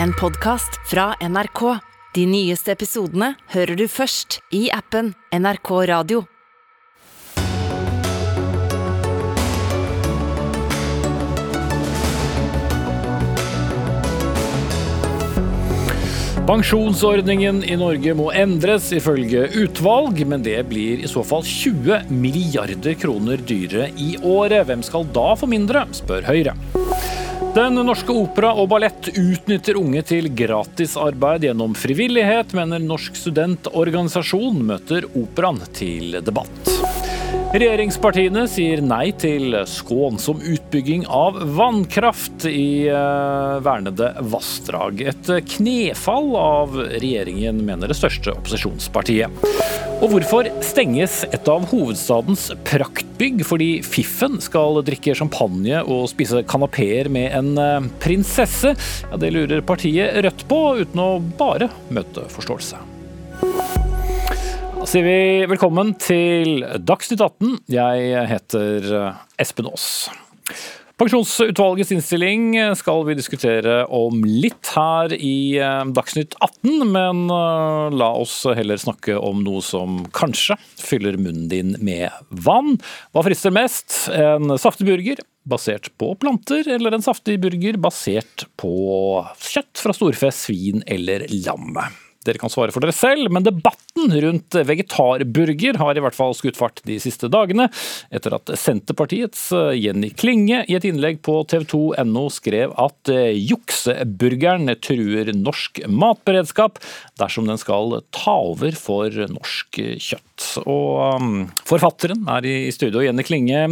en podkast fra NRK. De nyeste episodene hører du først i appen NRK Radio. Pensjonsordningen i Norge må endres ifølge utvalg, men det blir i så fall 20 milliarder kroner dyrere i året. Hvem skal da få mindre, spør Høyre. Den norske opera og ballett utnytter unge til gratisarbeid gjennom frivillighet, mener Norsk studentorganisasjon møter operaen til debatt. Regjeringspartiene sier nei til skånsom utbygging av vannkraft i eh, vernede vassdrag. Et knefall av regjeringen, mener det største opposisjonspartiet. Og hvorfor stenges et av hovedstadens praktbygg fordi fiffen skal drikke champagne og spise kanapeer med en eh, prinsesse? Ja, det lurer partiet Rødt på, uten å bare møte forståelse. Da sier vi velkommen til Dagsnytt 18. Jeg heter Espen Aas. Pensjonsutvalgets innstilling skal vi diskutere om litt her i eh, Dagsnytt 18, men eh, la oss heller snakke om noe som kanskje fyller munnen din med vann. Hva frister mest? En saftig burger basert på planter, eller en saftig burger basert på kjøtt fra storfe, svin eller lam? Dere kan svare for dere selv, men debatten rundt vegetarburger har i hvert fall skutt fart de siste dagene, etter at Senterpartiets eh, Jenny Klinge i et innlegg på tv2.no skrev at eh, jukseburgeren truer norsk matberedskap dersom den skal ta over for norsk kjøtt. Og um, forfatteren er i studio, Jenny Klinge.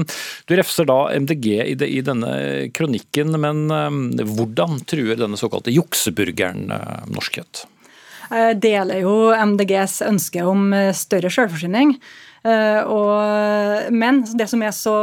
Du refser da MDG i, denne kronikken, men um, hvordan truer denne såkalte jukseburgeren norsk kjøtt? Jeg deler jo MDGs ønske om eh, større selvforsyning. Eh, men det som er så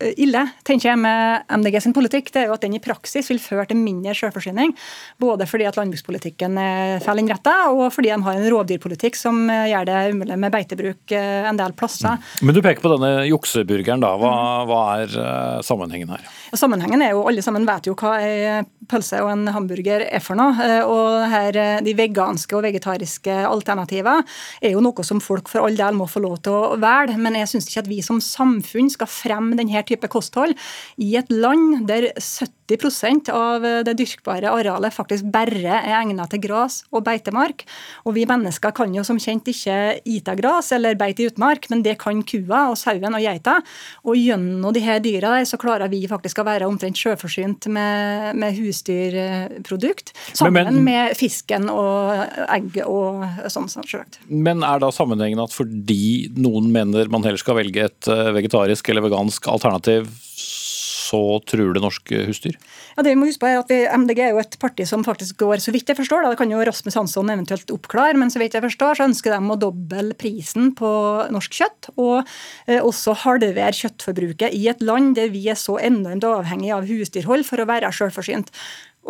ille tenker jeg med MDG sin politikk, det er jo at den i praksis vil føre til mindre selvforsyning. Både fordi at landbrukspolitikken er feil innretta, og fordi de har en rovdyrpolitikk som gjør det umulig med beitebruk eh, en del plasser. Mm. Men du peker på denne jukseburgeren, da. Hva, hva er eh, sammenhengen her? Sammenhengen er jo, Alle sammen vet jo hva ei pølse og en hamburger er for noe. Eh, og her, De veganske og vegetariske alternativer er jo noe som folk for all del må få lov til å velge, men jeg syns ikke at vi som samfunn skal fremme denne type kosthold i et land der 70% av det dyrkbare arealet faktisk bare er egnet til gras og beitemark. Og vi mennesker kan jo som kjent ikke ite gras eller beite i utmark, men det kan kua og sauen og geita. Og gjennom de her dyra der så klarer vi faktisk å være omtrent sjølforsynt med, med husdyrprodukt. Sammen men, men, med fisken og egg og sånn. Selvsagt. Men er da sammenhengen at fordi noen mener man heller skal velge et eh, vegetarisk eller vegansk alternativ, så truer det norske husdyr? Ja, det vi må huske på er at vi, MDG er jo et parti som faktisk går, så vidt jeg forstår, da, det kan jo Rasmus Hansson eventuelt oppklare, men så vidt jeg forstår, så ønsker de å doble prisen på norsk kjøtt, og eh, også halvere kjøttforbruket i et land der vi er så enormt avhengig av husdyrhold for å være selvforsynt.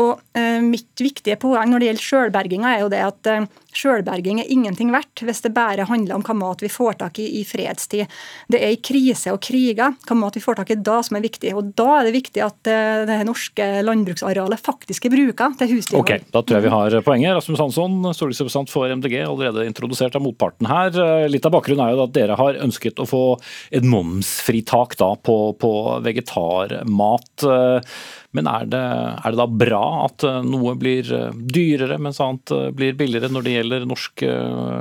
Og eh, Mitt viktige poeng når det gjelder sjølberginga, er jo det at eh, sjølberging er ingenting verdt hvis det bare handler om hva mat vi får tak i i fredstid. Det er i krise og kriger hva mat vi får tak i da som er viktig. Og Da er det viktig at eh, det norske landbruksarealet faktisk er bruka til husdyrhold. Ok, Da tror jeg vi har poenget. Rasmus Hansson, stortingsrepresentant for MDG, allerede introdusert av motparten her. Eh, litt av bakgrunnen er jo at dere har ønsket å få et momsfritak da på, på vegetarmat. Eh, men er det, er det, da bra at noe blir dyrere, mens annet blir billigere når det gjelder norsk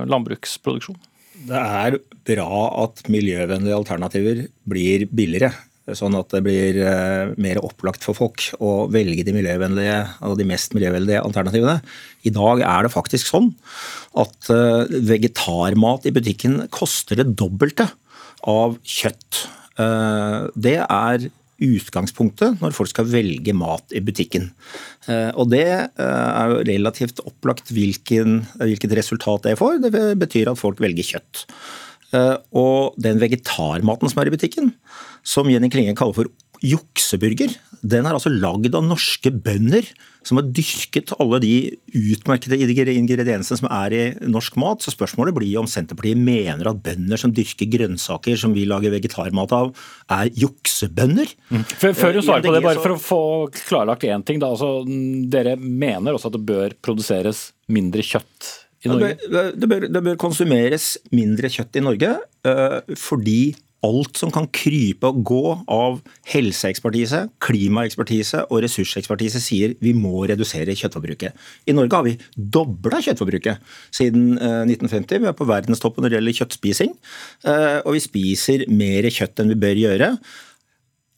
landbruksproduksjon? Det er bra at miljøvennlige alternativer blir billigere. Sånn at det blir mer opplagt for folk å velge de miljøvennlige og de mest miljøvennlige alternativene. I dag er det faktisk sånn at vegetarmat i butikken koster det dobbelte av kjøtt. Det er utgangspunktet når folk skal velge mat i butikken. Eh, og det eh, er jo relativt opplagt hvilken, hvilket resultat det får. Det betyr at folk velger kjøtt. Eh, og den vegetarmaten som er i butikken, som Jenny Klinge kaller for jukseburger den er altså lagd av norske bønder som har dyrket alle de utmerkede ingrediensene som er i norsk mat. Så spørsmålet blir om Senterpartiet mener at bønder som dyrker grønnsaker som vi lager vegetarmat av, er juksebønder. Mm. Før du svarer på det, bare for å få klarlagt én ting. Da, altså, dere mener også at det bør produseres mindre kjøtt i Norge? Det bør, det bør, det bør konsumeres mindre kjøtt i Norge uh, fordi alt som kan krype og gå av helseekspertise, klimaekspertise og ressursekspertise sier vi må redusere kjøttforbruket. I Norge har vi dobla kjøttforbruket siden 1950. Eh, vi er på verdenstoppen når det gjelder kjøttspising. Eh, og vi spiser mer kjøtt enn vi bør gjøre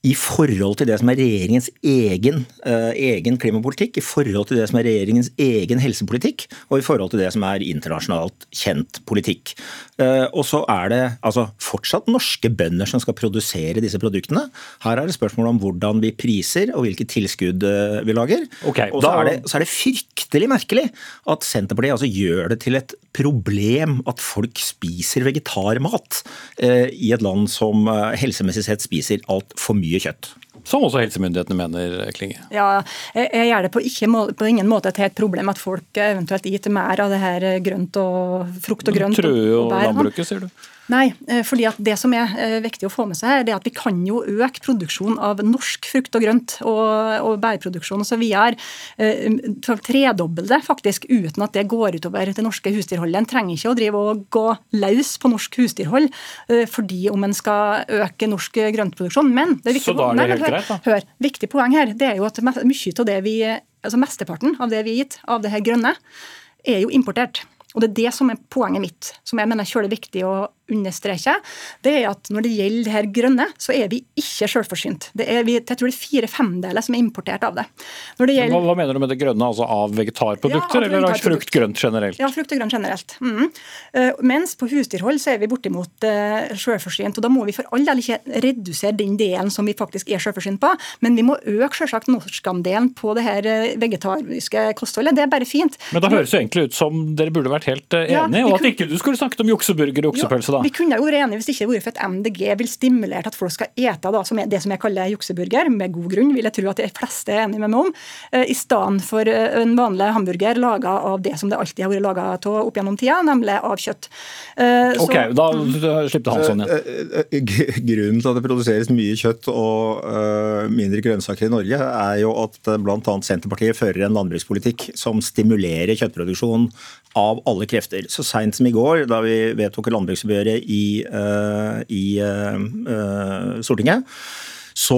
i forhold til det som er regjeringens egen, eh, egen, klimapolitikk, i forhold til det som er regjeringens egen helsepolitikk, og i forhold til det som er internasjonalt kjent politikk. Eh, og så er det altså, fortsatt norske bønder som skal produsere disse produktene. Her er det spørsmål om hvordan vi priser og hvilke tilskudd uh, vi lager. Okay, og så, er det, så er det fryktelig merkelig at Senterpartiet altså gjør det til et problem at folk spiser vegetarmat i et land som helsemessig sett spiser altfor mye mye kjøtt. Som også helsemyndighetene mener, Klinge? Ja, jeg gjør det på, ikke, på, ingen måte til et problem at folk eventuelt spiser mer av det her grønt og frukt og grønt. Du truer jo landbruket, sier du? Nei, eh, fordi at det som er eh, viktig å få med seg her, det er at vi kan jo øke produksjonen av norsk frukt og grønt og, og bærproduksjon osv. er tredoble det faktisk, uten at det går utover det norske husdyrholdet. En trenger ikke å drive og gå løs på norsk husdyrhold fordi om en skal øke norsk grøntproduksjon. Men det er viktig, Så da er det helt greit, da? Hør, viktig poeng her det er jo at mye av det vi, altså mesteparten av det vi har gitt av det her grønne, er jo importert. Og Det er det som er poenget mitt, som jeg mener er viktig å understreke, det er at når det gjelder det her grønne, så er vi ikke selvforsynt. Det er, vi, jeg tror det er fire femdeler som er importert av det. det gjelder, hva, hva, mener du med det grønne? Altså av vegetarprodukter, ja, av eller av frukt grønt generelt? Ja, frukt og grønt generelt. Mm. Uh, mens på husdyrhold så er vi bortimot uh, selvforsynt. og Da må vi for all del ikke redusere den delen som vi faktisk er selvforsynt på, men vi må øke selvsagt norskandelen på det her uh, vegetariske kostholdet. Det er bare fint. Men da høres det egentlig ut som dere burde vært helt enige, ja, og at ikke du skulle snakket om jukseburger og oksepølse, da? Vi kunne jo vært enige hvis det ikke vært for at MDG vil stimulere til at folk skal ete da, som er det som jeg kaller jukseburger, med god grunn, vil jeg tro at de fleste er enige med meg om, eh, i stedet for eh, en vanlig hamburger laga av det som det alltid har vært laga av opp gjennom tida, nemlig av kjøtt. Eh, så, ok, da slipper Hansson igjen. Grunnen til at det produseres mye kjøtt og mindre grønnsaker i Norge, er jo at bl.a. Senterpartiet fører en landbrukspolitikk som stimulerer kjøttproduksjon av alle krefter. Så seint som i går, da vi vedtok landbruksoppgjøret i, uh, i uh, Stortinget, så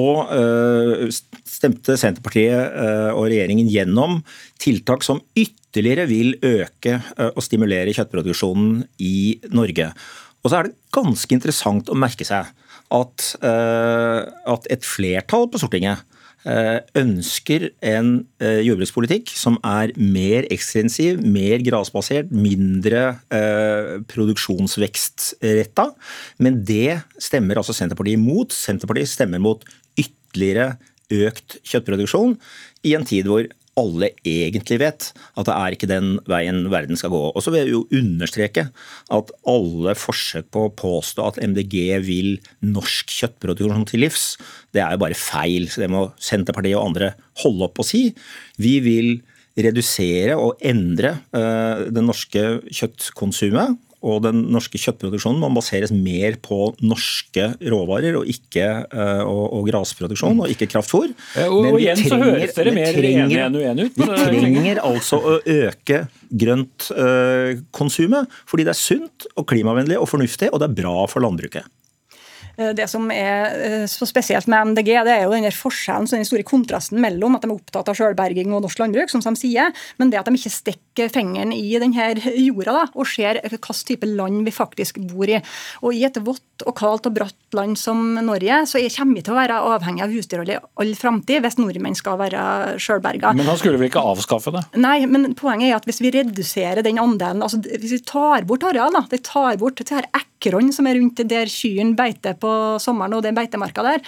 stemte Senterpartiet og regjeringen gjennom tiltak som ytterligere vil øke og stimulere kjøttproduksjonen i Norge. Og så er det ganske interessant å merke seg at, at et flertall på Stortinget Eh, ønsker en eh, jordbrukspolitikk som er mer ekstensiv, mer grasbasert, mindre eh, produksjonsvekstretta. Men det stemmer altså Senterpartiet imot. Senterpartiet stemmer mot ytterligere økt kjøttproduksjon i en tid hvor alle egentlig vet at det er ikke den veien verden skal gå. Og så vil jeg jo understreke at alle forsøk på å påstå at MDG vil norsk kjøttproduksjon til livs, det er jo bare feil. Så det må Senterpartiet og andre holde opp og si. Vi vil redusere og endre uh, det norske kjøttkonsumet og den norske kjøttproduksjonen må baseres mer på norske råvarer og ikke uh, og, og grasproduksjon og ikke kraftfôr. Ja, og, Men igjen trenger, så høres dere mer enige enn uenige ut. Vi trenger altså å øke grøntkonsumet, uh, fordi det er sunt og klimavennlig og fornuftig, og det er bra for landbruket. Eh, det som er eh, så spesielt med MDG, det er jo den forskjellen, den store kontrasten mellom at de er opptatt av sjølberging og norsk landbruk, som de sier, men det at de ikke stikker fingeren i denne jorda da, og ser hvilken type land vi faktisk bor i. Og I et vått og kaldt og bratt land som Norge, så kommer vi til å være avhengig av husdyrhold i all framtid hvis nordmenn skal være sjølberga. Men da skulle vi ikke avskaffe det? Nei, men poenget er at hvis vi reduserer den andelen, altså hvis vi tar bort areal, da, det tar bort det her ekron som er rundt der kyrne beiter på sommeren og den beitemarka der,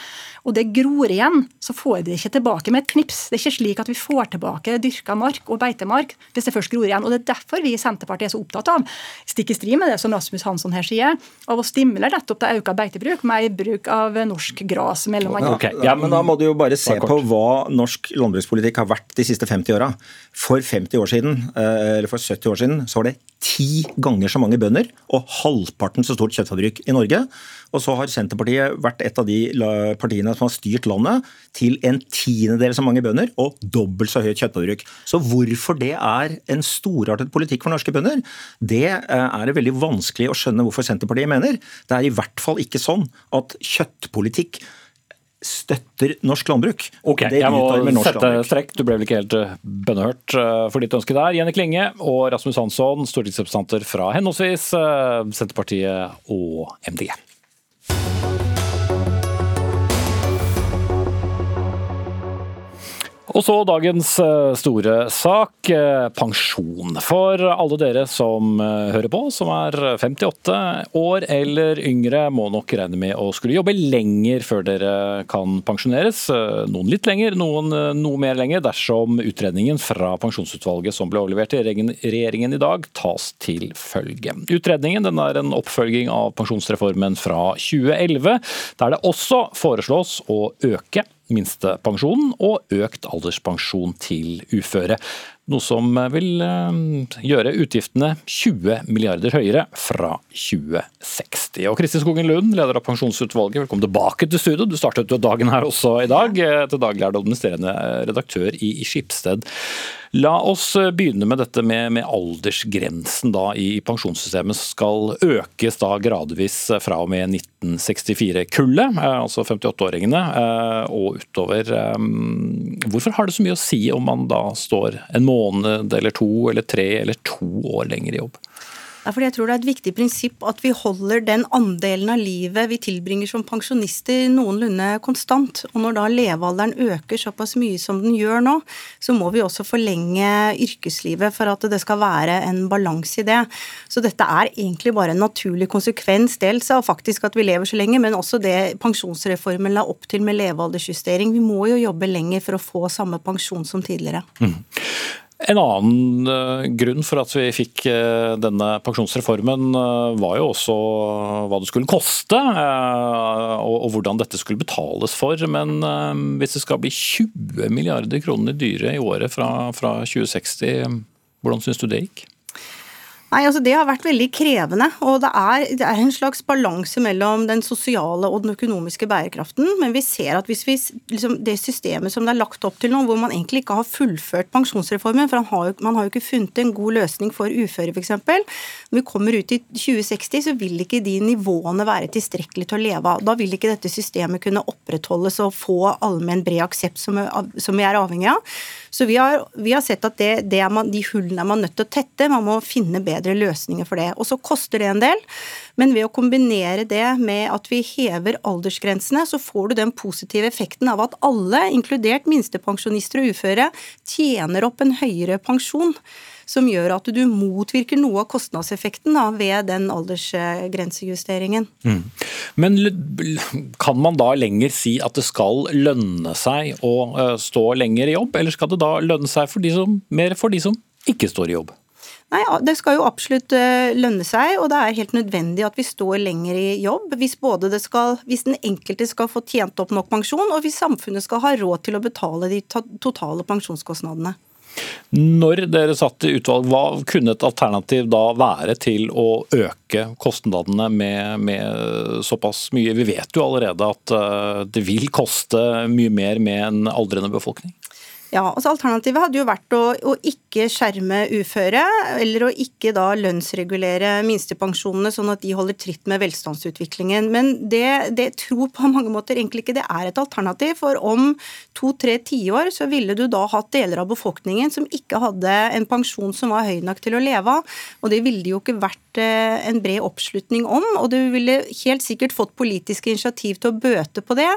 og det gror igjen, så får vi det ikke tilbake med et knips. Det er ikke slik at vi får tilbake dyrka mark og beitemark hvis det først gror igjen. og Det er derfor vi i Senterpartiet er så opptatt av, stikk i strid med det som Rasmus Hansson her sier, av å stimulere nettopp til økt beitebruk med bruk av norsk gras. mellom andre. Okay. Ja, men Da må du jo bare se på hva norsk landbrukspolitikk har vært de siste 50 åra. For 50 år siden, eh, eller for 70 år siden så var det ti ganger så mange bønder og halvparten så stort kjøttforbruk i Norge. Og så har Senterpartiet vært et av de partiene som har styrt landet til en tiendedel så mange bønder og dobbelt så høyt kjøttforbruk. Så hvorfor det er en storartet politikk for norske bønder, det eh, er det veldig vanskelig å skjønne hvorfor Senterpartiet mener. Det er i hvert fall ikke sånn at kjøttpolitikk støtter norsk landbruk. Ok, Jeg må sette landbruk. strekk. Du ble vel ikke helt eh, bønnehørt eh, for ditt ønske der. Jenny Klinge og Rasmus Hansson, stortingsrepresentanter fra henholdsvis Senterpartiet og MDG. Og så dagens eh, store sak, eh, pensjon. For alle dere som eh, hører på, som er 58 år eller yngre, må nok regne med å skulle jobbe lenger før dere kan pensjoneres. Noen litt lenger, noen noe mer lenger, dersom utredningen fra pensjonsutvalget som ble overlevert til regjeringen i dag, tas til følge. Utredningen er en oppfølging av pensjonsreformen fra 2011, der det også foreslås å øke minstepensjonen og økt alderspensjon til uføre. Noe som vil eh, gjøre utgiftene 20 milliarder høyere fra 2060. Og Kristin Skogen Lund, leder av Pensjonsutvalget, velkommen tilbake til studio. Du startet jo dagen her også i dag. Eh, til daglig er du administrerende redaktør i Skipsted. La oss eh, begynne med dette med, med aldersgrensen da i pensjonssystemet skal økes da gradvis fra og med 1964-kullet, altså 58-åringene, og utover. Hvorfor har det så mye å si om man da står en måned eller to eller tre eller to år lenger i jobb. Ja, fordi jeg tror det er et viktig prinsipp at vi holder den andelen av livet vi tilbringer som pensjonister noenlunde konstant. Og når da levealderen øker såpass mye som den gjør nå, så må vi også forlenge yrkeslivet for at det skal være en balanse i det. Så dette er egentlig bare en naturlig konsekvens dels av faktisk at vi lever så lenge, men også det pensjonsreformen la opp til med levealdersjustering. Vi må jo jobbe lenger for å få samme pensjon som tidligere. Mm. En annen uh, grunn for at vi fikk uh, denne pensjonsreformen, uh, var jo også hva det skulle koste, og, hvordan dette skulle betales for. Men hvis det skal bli 20 milliarder kroner dyre i året fra, fra 2060, hvordan syns du det gikk? Nei, altså Det har vært veldig krevende. og Det er, det er en slags balanse mellom den sosiale og den økonomiske bærekraften. Men vi ser at hvis vi, liksom, det systemet som det er lagt opp til nå, hvor man egentlig ikke har fullført pensjonsreformen, for har jo, man har jo ikke funnet en god løsning for uføre f.eks. Når vi kommer ut i 2060, så vil ikke de nivåene være tilstrekkelig til å leve av. Da vil ikke dette systemet kunne opprettholdes og få allmenn bred aksept som, vi er avhengig av. Så vi har, vi har sett at det, det man, de hullene er man nødt til å tette. Man må finne bedre løsninger for det. Og så koster det en del, men ved å kombinere det med at vi hever aldersgrensene, så får du den positive effekten av at alle, inkludert minstepensjonister og uføre, tjener opp en høyere pensjon som gjør at du motvirker noe av kostnadseffekten da, ved den aldersgrensejusteringen. Mm. Men kan man da lenger si at det skal lønne seg å eh, stå lenger i jobb, eller skal det da lønne seg for som, mer for de som ikke står i jobb? Nei, Det skal jo absolutt eh, lønne seg, og det er helt nødvendig at vi står lenger i jobb. Hvis, skal, hvis den enkelte skal få tjent opp nok pensjon, og hvis samfunnet skal ha råd til å betale de totale pensjonskostnadene. Når dere satt i utvalg, hva kunne et alternativ da være til å øke kostnadene med, med, såpass mye? Vi vet jo allerede at eh, det vil koste mye mer med en aldrende befolkning. Ja, altså Alternativet hadde jo vært å, å, ikke skjerme uføre, eller å ikke da lønnsregulere minstepensjonene sånn at de holder tritt med velstandsutviklingen. Men det, det tror på mange måter egentlig ikke det er et alternativ. For om to-tre tiår så ville du da hatt deler av befolkningen som ikke hadde en pensjon som var høy nok til å leve av. Og det ville det jo ikke vært eh, en bred oppslutning om. Og du ville helt sikkert fått politiske initiativ til å bøte på det.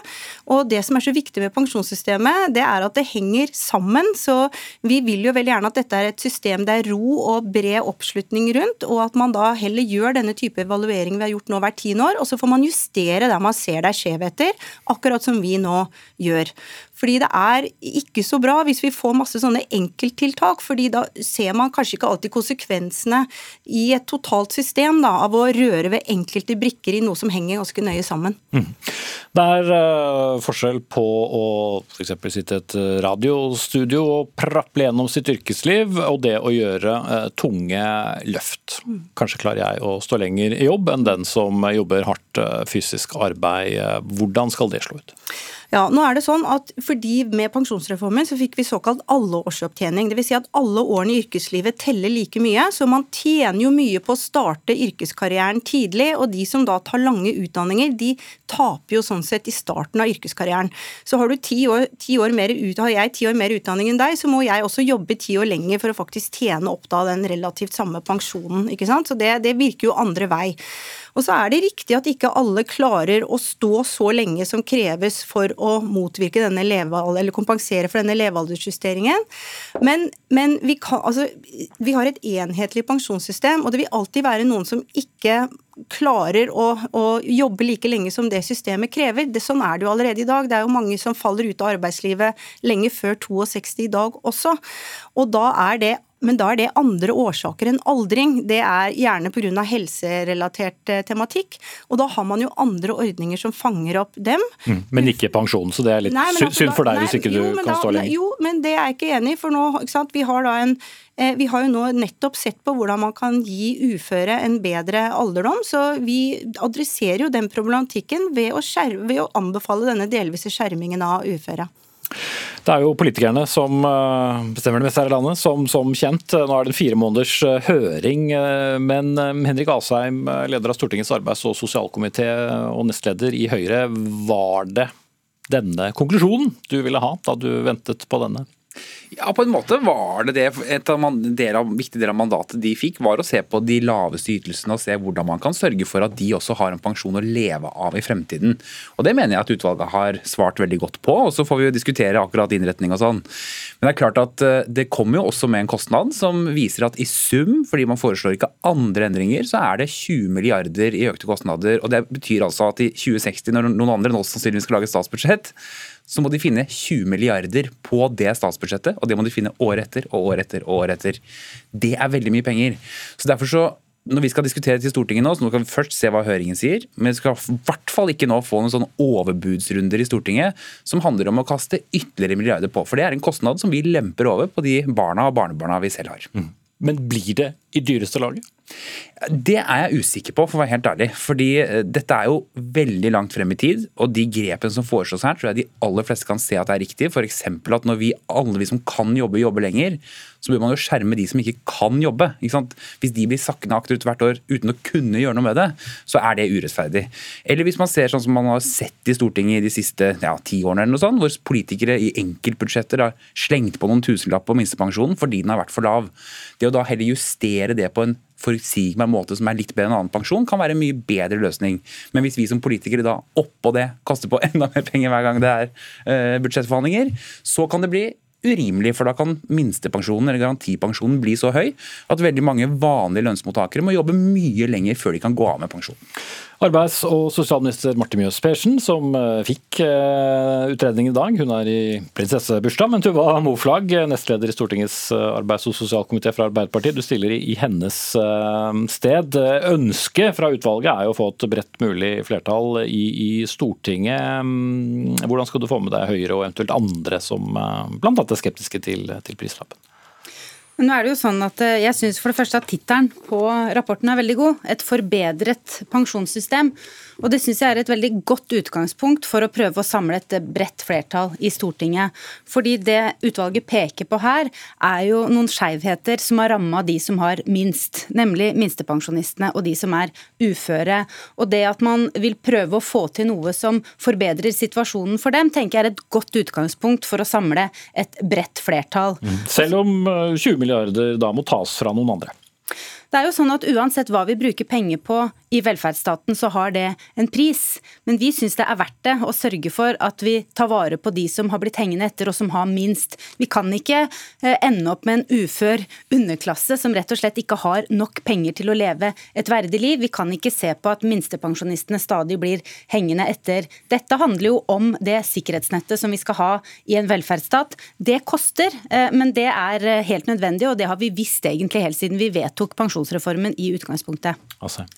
Og det som er så viktig med pensjonssystemet, det er at det henger sammen. Så vi vil jo veldig gjerne at dette er et system det er ro og bred oppslutning rundt, og at man da heller gjør denne type evaluering vi har gjort nå hvert tiende år, og så får man justere der man ser det er skjevheter, akkurat som vi nå gjør. Fordi det er ikke så bra hvis vi får masse sånne enkelttiltak, fordi da ser man kanskje ikke alltid konsekvensene i et totalt system da, av å røre ved enkelte brikker i noe som henger ganske nøye sammen. Mm. Det er uh, forskjell på å f.eks. sitte i et radiostudio og praple gjennom sitt yrkesliv, og det å gjøre uh, tunge løft. Mm. Kanskje klarer jeg å stå lenger i jobb enn den som jobber hardt uh, fysisk arbeid. Hvordan skal det slå ut? Ja, nå er det sånn at fordi Med pensjonsreformen så fikk vi såkalt alleårsopptjening. Dvs. Si at alle årene i yrkeslivet teller like mye. Så man tjener jo mye på å starte yrkeskarrieren tidlig. Og de som da tar lange utdanninger, de taper jo sånn sett i starten av yrkeskarrieren. Så har, du ti år, ti år mer ut, har jeg ti år mer utdanning enn deg, så må jeg også jobbe ti år lenger for å faktisk tjene opp da den relativt samme pensjonen. ikke sant? Så det, det virker jo andre vei. Og så er det riktig at ikke alle klarer å stå så lenge som kreves for å motvirke denne levealder, eller kompensere for denne levealdersjusteringen. Men, men vi, kan, altså, vi har et enhetlig pensjonssystem, og det vil alltid være noen som ikke klarer å, å, jobbe like lenge som det systemet krever. Det, sånn er det jo allerede i dag. Det er jo mange som faller ut av arbeidslivet lenge før 62 i dag også. Og da er det men da er det andre årsaker enn aldring. Det er gjerne pga. helserelatert eh, tematikk. Og da har man jo andre ordninger som fanger opp dem. Mm, men ikke pensjon, så det er litt nei, altså, synd for deg nei, hvis ikke du kan da, stå lenger. Jo, men det er jeg ikke enig i. For nå, vi har da en eh, vi har jo nå nettopp sett på hvordan man kan gi uføre en bedre alderdom, så vi adresserer jo den problematikken ved å, skjerme, ved å anbefale denne delvise skjermingen av uføre. Det er jo politikerne som eh, bestemmer det meste her i landet, som, som, kjent. Nå er det en fire måneders eh, høring, eh, men Henrik Asheim, leder av Stortingets arbeids- og sosialkomité og nestleder i Høyre, var det denne konklusjonen du ville ha da du ventet på denne? Ja, på en måte var det det. Et av del av, viktig del av mandatet de fikk, var å se på de laveste ytelsene og se hvordan man kan sørge for at de også har en pensjon å leve av i fremtiden. Og Det mener jeg at utvalget har svart veldig godt på, og så får vi jo diskutere akkurat innretning og sånn. Men det er klart at eh, det kommer jo også med en kostnad som viser at i sum, fordi man foreslår ikke andre endringer, så er det 20 milliarder i økte kostnader. og Det betyr altså at i 2060, når noen andre nå sannsynligvis skal lage statsbudsjett, så må de finne 20 milliarder på det statsbudsjettet, og det må de finne år etter og år etter og år etter. Det er veldig mye penger. Så derfor så når vi skal diskutere til Stortinget nå, så nå kan vi først se hva høringen sier. Men vi skal i hvert fall ikke nå få noen sånne overbudsrunder i Stortinget som handler om å kaste ytterligere milliarder på. For det er en kostnad som vi lemper over på de barna og barnebarna vi selv har. Mm. Men blir det i dyreste laget? Det er jeg usikker på, for å være helt ærlig. Fordi eh, dette er jo veldig langt frem i tid, og de grepene som foreslås her, tror jeg de aller fleste kan se at er riktig. F.eks. at når vi alle vi som kan jobbe, jobber lenger, så bør man jo skjerme de som ikke kan jobbe. Ikke hvis de blir sakkende akterut hvert år uten å kunne gjøre noe med det, så er det urettferdig. Eller hvis man ser sånn som man har sett i Stortinget i de siste ja, ti årene, eller noe sånt, hvor politikere i enkeltbudsjetter har slengt på noen tusenlapp på minstepensjonen fordi den har vært for lav. Det å da heller justere det på en forutsigbar måte som er litt bedre enn annen pensjon, kan være en mye bedre løsning. Men hvis vi som politikere da oppå det kaster på enda mer penger hver gang det er uh, budsjettforhandlinger, så kan det bli urimelig, for da kan minstepensjonen eller garantipensjonen bli så høy at veldig mange vanlige lønnsmottakere må jobbe mye lenger før de kan gå av med pensjon. Arbeids- og sosialminister Marte Mjøs Persen, som eh, fikk eh, utredningen i dag. Hun er i prinsessebursdag, men Tuva Moflag, nestleder i Stortingets eh, arbeids- og sosialkomité fra Arbeiderpartiet, du stiller i hennes sted. Ønsket fra utvalget er jo å få et bredt mulig flertall i, i Stortinget. Mm, hvordan skal du få med deg Høyre og eventuelt andre som bl.a. er skeptiske til, til prislappen? Men nå er det jo sånn at eh, Jeg syns for det første at tittelen på rapporten er veldig god. Et forbedret pensjonssystem. Og det syns jeg er et veldig godt utgangspunkt for å prøve å samle et bredt flertall i Stortinget. Fordi det utvalget peker på her, er jo noen skeivheter som har ramma de som har minst. Nemlig minstepensjonistene og de som er uføre. Og det at man vil prøve å få til noe som forbedrer situasjonen for dem, tenker jeg er et godt utgangspunkt for å samle et bredt flertall. Mm. Selv om 20 eh, milliarder da må tas fra noen andre? Det er jo sånn at Uansett hva vi bruker penger på i velferdsstaten, så har det en pris. Men vi syns det er verdt det å sørge for at vi tar vare på de som har blitt hengende etter og som har minst. Vi kan ikke eh, ende opp med en ufør underklasse som rett og slett ikke har nok penger til å leve et verdig liv. Vi kan ikke se på at minstepensjonistene stadig blir hengende etter. Dette handler jo om det sikkerhetsnettet som vi skal ha i en velferdsstat. Det koster, eh, men det er helt nødvendig, og det har vi visst egentlig helt siden vi vedtok pensjonsreformen i utgangspunktet.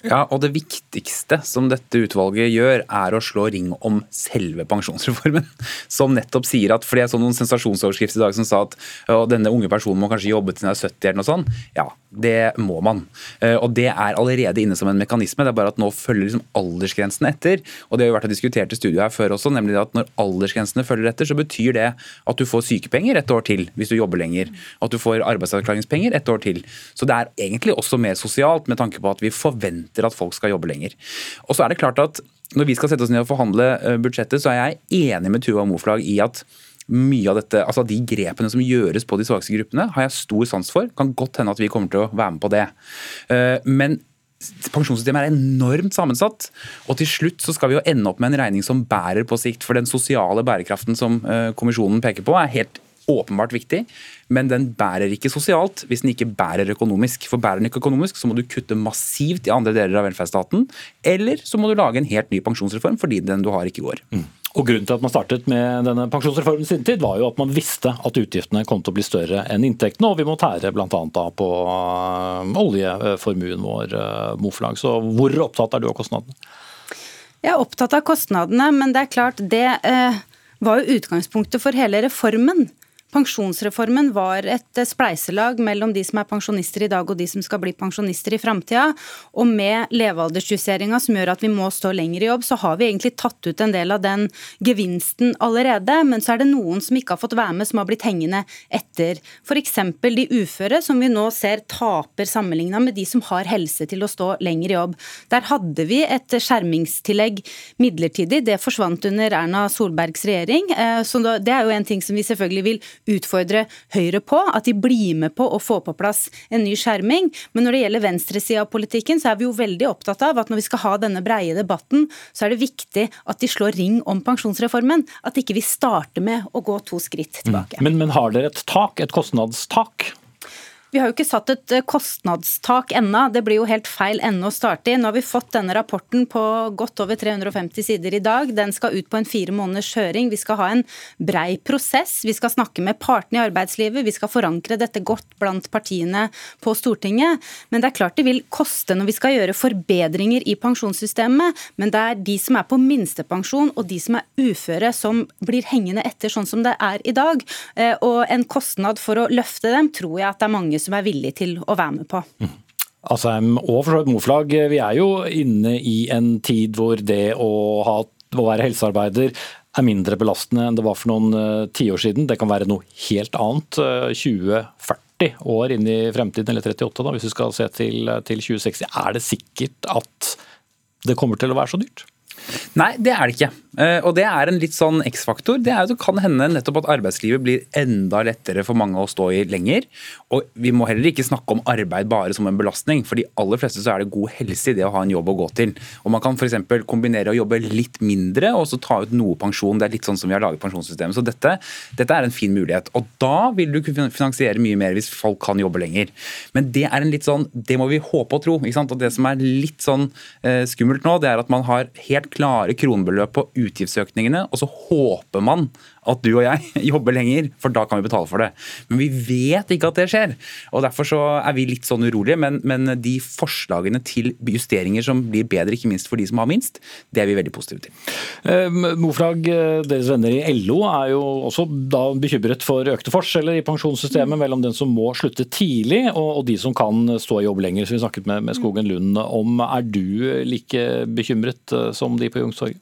Ja, og det viktigste som dette utvalget gjør, er å slå ring om selve pensjonsreformen. Som nettopp sier at, for jeg så noen sensasjonsoverskrifter i dag som sa at å, denne unge personen må kanskje jobbe til den er 70 eller noe sånt. Ja, det må man. Eh, og det er allerede inne som en mekanisme. Det er bare at nå følger liksom aldersgrensen etter. Og det har jo vært diskutert i studio her før også, nemlig at når aldersgrensene følger etter, så betyr det at du får sykepenger et år til hvis du jobber lenger. At du får arbeidsavklaringspenger et år til. Så det er egentlig også mer sosialt med tanke på at vi forventer at folk skal jobbe lenger. Og så er det klart at når vi skal sette oss ned og forhandle eh, budsjettet, så er jeg enig med Tuva Moflag i at mye av dette, altså de grepene som gjøres på de svakeste gruppene, har jeg stor sans for. Kan godt hende at vi kommer til å være med på det. Eh, men Pensjonssystemet er enormt sammensatt, og til slutt så skal vi jo ende opp med en regning som bærer på sikt. For den sosiale bærekraften som eh, kommisjonen peker på, er helt åpenbart viktig, men den bærer ikke sosialt hvis den ikke bærer økonomisk. For bærer den ikke økonomisk, så må du kutte massivt i andre deler av velferdsstaten, eller så må du lage en helt ny pensjonsreform fordi den du har ikke går. Mm. Og Grunnen til at man startet med denne pensjonsreformen sin tid, var jo at man visste at utgiftene kom til å bli større enn inntektene, og vi må tære bl.a. på øh, oljeformuen vår, øh, Moflag. Så hvor opptatt er du av kostnadene? Jeg er opptatt av kostnadene, men det er klart det eh, var jo utgangspunktet for hele reformen. Pensjonsreformen var et eh, spleiselag mellom de som er pensjonister i dag og de som skal bli pensjonister i framtida. Og med levealdersjusteringa som gjør at vi må stå lenger i jobb, så har vi egentlig tatt ut en del av den gevinsten allerede. Men så er det noen som ikke har fått være med, som har blitt hengende etter. F.eks. de uføre, som vi nå ser taper sammenligna med de som har helse til å stå lenger i jobb. Der hadde vi et skjermingstillegg midlertidig. Det forsvant under Erna Solbergs regjering. Eh, så det er jo en ting som vi selvfølgelig vil utfordre Høyre på, at de blir med på å få på plass en ny skjerming. Men når det gjelder venstresida av politikken, så er vi jo veldig opptatt av at når vi skal ha denne breie debatten, så er det viktig at de slår ring om pensjonsreformen. At ikke vi starter med å gå to skritt tilbake. Mm. Men, men har dere et tak, et kostnadstak? Vi har jo ikke satt et eh, kostnadstak ennå, det blir jo helt feil ende å starte i. Nå har vi fått denne rapporten på godt over 350 sider i dag. Den skal ut på en fire måneders høring. Vi skal ha en brei prosess. Vi skal snakke med partene i arbeidslivet. Vi skal forankre dette godt blant partiene på Stortinget. Men det er klart det vil koste når vi skal gjøre forbedringer i pensjonssystemet. Men det er de som er på minstepensjon og de som er uføre som blir hengende etter sånn som det er i dag. Eh, og en kostnad for å løfte dem tror jeg at det er mange som er villige til å være med på. Mm. Asheim og for så vidt Moflag, vi er jo inne i en tid hvor det å, ha, å være helsearbeider er mindre belastende enn det var for noen uh, tiår siden. Det kan være noe helt annet. Uh, 20-40 år inn i fremtiden, eller 38 da, hvis vi skal se til, til 2060. Er det sikkert at det kommer til å være så dyrt? Nei, det er det ikke. Eh, og det er en litt sånn X-faktor. Det er jo, det kan hende nettopp at arbeidslivet blir enda lettere for mange å stå i lenger. Og vi må heller ikke snakke om arbeid bare som en belastning. For de aller fleste så er det god helse i det å ha en jobb å gå til. Og man kan f.eks. kombinere å jobbe litt mindre og så ta ut noe pensjon. Det er litt sånn som vi har laget pensjonssystemet. Så dette, dette er en fin mulighet. Og da vil du kunne finansiere mye mer hvis folk kan jobbe lenger. Men det er en litt sånn, det må vi håpe og tro. ikke sant? Og det som er litt sånn eh, skummelt nå, det er at man har helt klare kronebeløp på utgiftsøkningene, og så håper man at du og jeg jobber lenger, for da kan vi betale for det. Men vi vet ikke at det skjer. og Derfor så er vi litt sånn urolige. Men, men de forslagene til justeringer som blir bedre, ikke minst for de som har minst, det er vi veldig positive til. Eh, Moflag, eh, deres venner i LO er jo også da bekymret for økte forskjeller i pensjonssystemet mm. mellom den som må slutte tidlig og, og de som kan stå i jobb lenger, som vi snakket med, med Skogen Lund om. Er du like bekymret eh, som de på Youngstorget?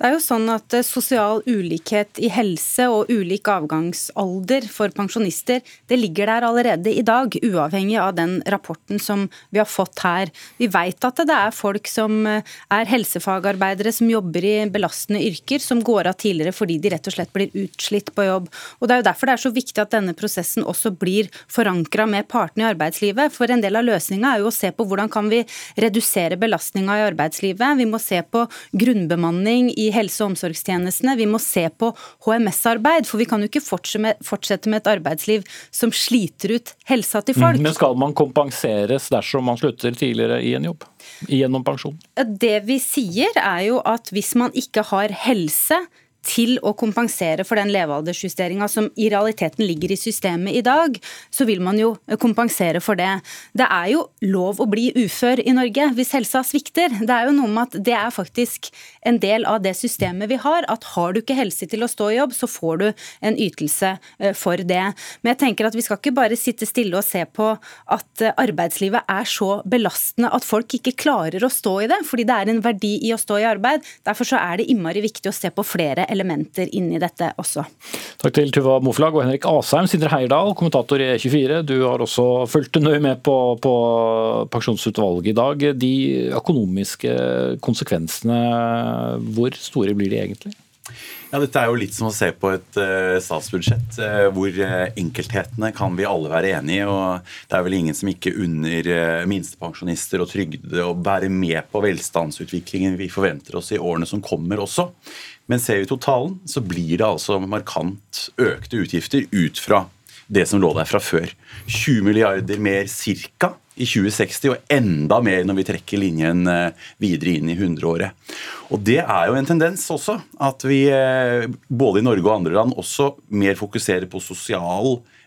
Det er jo sånn at eh, Sosial ulikhet i helse og ulik avgangsalder for pensjonister det ligger der allerede i dag, uavhengig av den rapporten som vi har fått her. Vi vet at det er folk som eh, er helsefagarbeidere som jobber i belastende yrker, som går av tidligere fordi de rett og slett blir utslitt på jobb. Og Det er jo derfor det er så viktig at denne prosessen også blir forankra med partene i arbeidslivet. For en del av løsninga er jo å se på hvordan kan vi redusere belastninga i arbeidslivet. Vi må se på grunnbemanning i helse- og omsorgstjenestene. Vi må se på HMS-arbeid, for vi kan jo ikke fortsette med et arbeidsliv som sliter ut helsa til folk. Men skal man kompenseres dersom man slutter tidligere i en jobb? Gjennom pensjon? Det vi sier er jo at hvis man ikke har helse til å kompensere for den levealdersjusteringa som i realiteten ligger i systemet i dag, så vil man jo kompensere for det. Det er jo lov å bli ufør i Norge hvis helsa svikter. Det er jo noe med at det er faktisk en del av det systemet vi har. At har du ikke helse til å stå i jobb, så får du en ytelse eh, for det. Men jeg tenker at vi skal ikke bare sitte stille og se på at eh, arbeidslivet er så belastende at folk ikke klarer å stå i det, fordi det er en verdi i å stå i arbeid. Derfor så er det innmari viktig å se på flere elementer inni dette også. Takk til Tuva Moflag og Henrik Asheim. Sindre Heierdal, kommentator i E24. Du har også fulgt nøye med på, på pensjonsutvalget i dag. De økonomiske konsekvensene, hvor store blir de egentlig? Ja, Dette er jo litt som å se på et uh, statsbudsjett uh, hvor uh, enkelthetene kan vi alle være enig i. og Det er vel ingen som ikke unner minstepensjonister og trygde å være med på velstandsutviklingen vi forventer oss i årene som kommer også. Men ser vi totalen, så blir det altså markant økte utgifter ut fra det som lå der fra før. 20 milliarder mer cirka i 2060, og enda mer når vi trekker linjen eh, videre inn i 100-året. Og Det er jo en tendens også, at vi eh, både i Norge og andre land også mer fokuserer på sosial eh,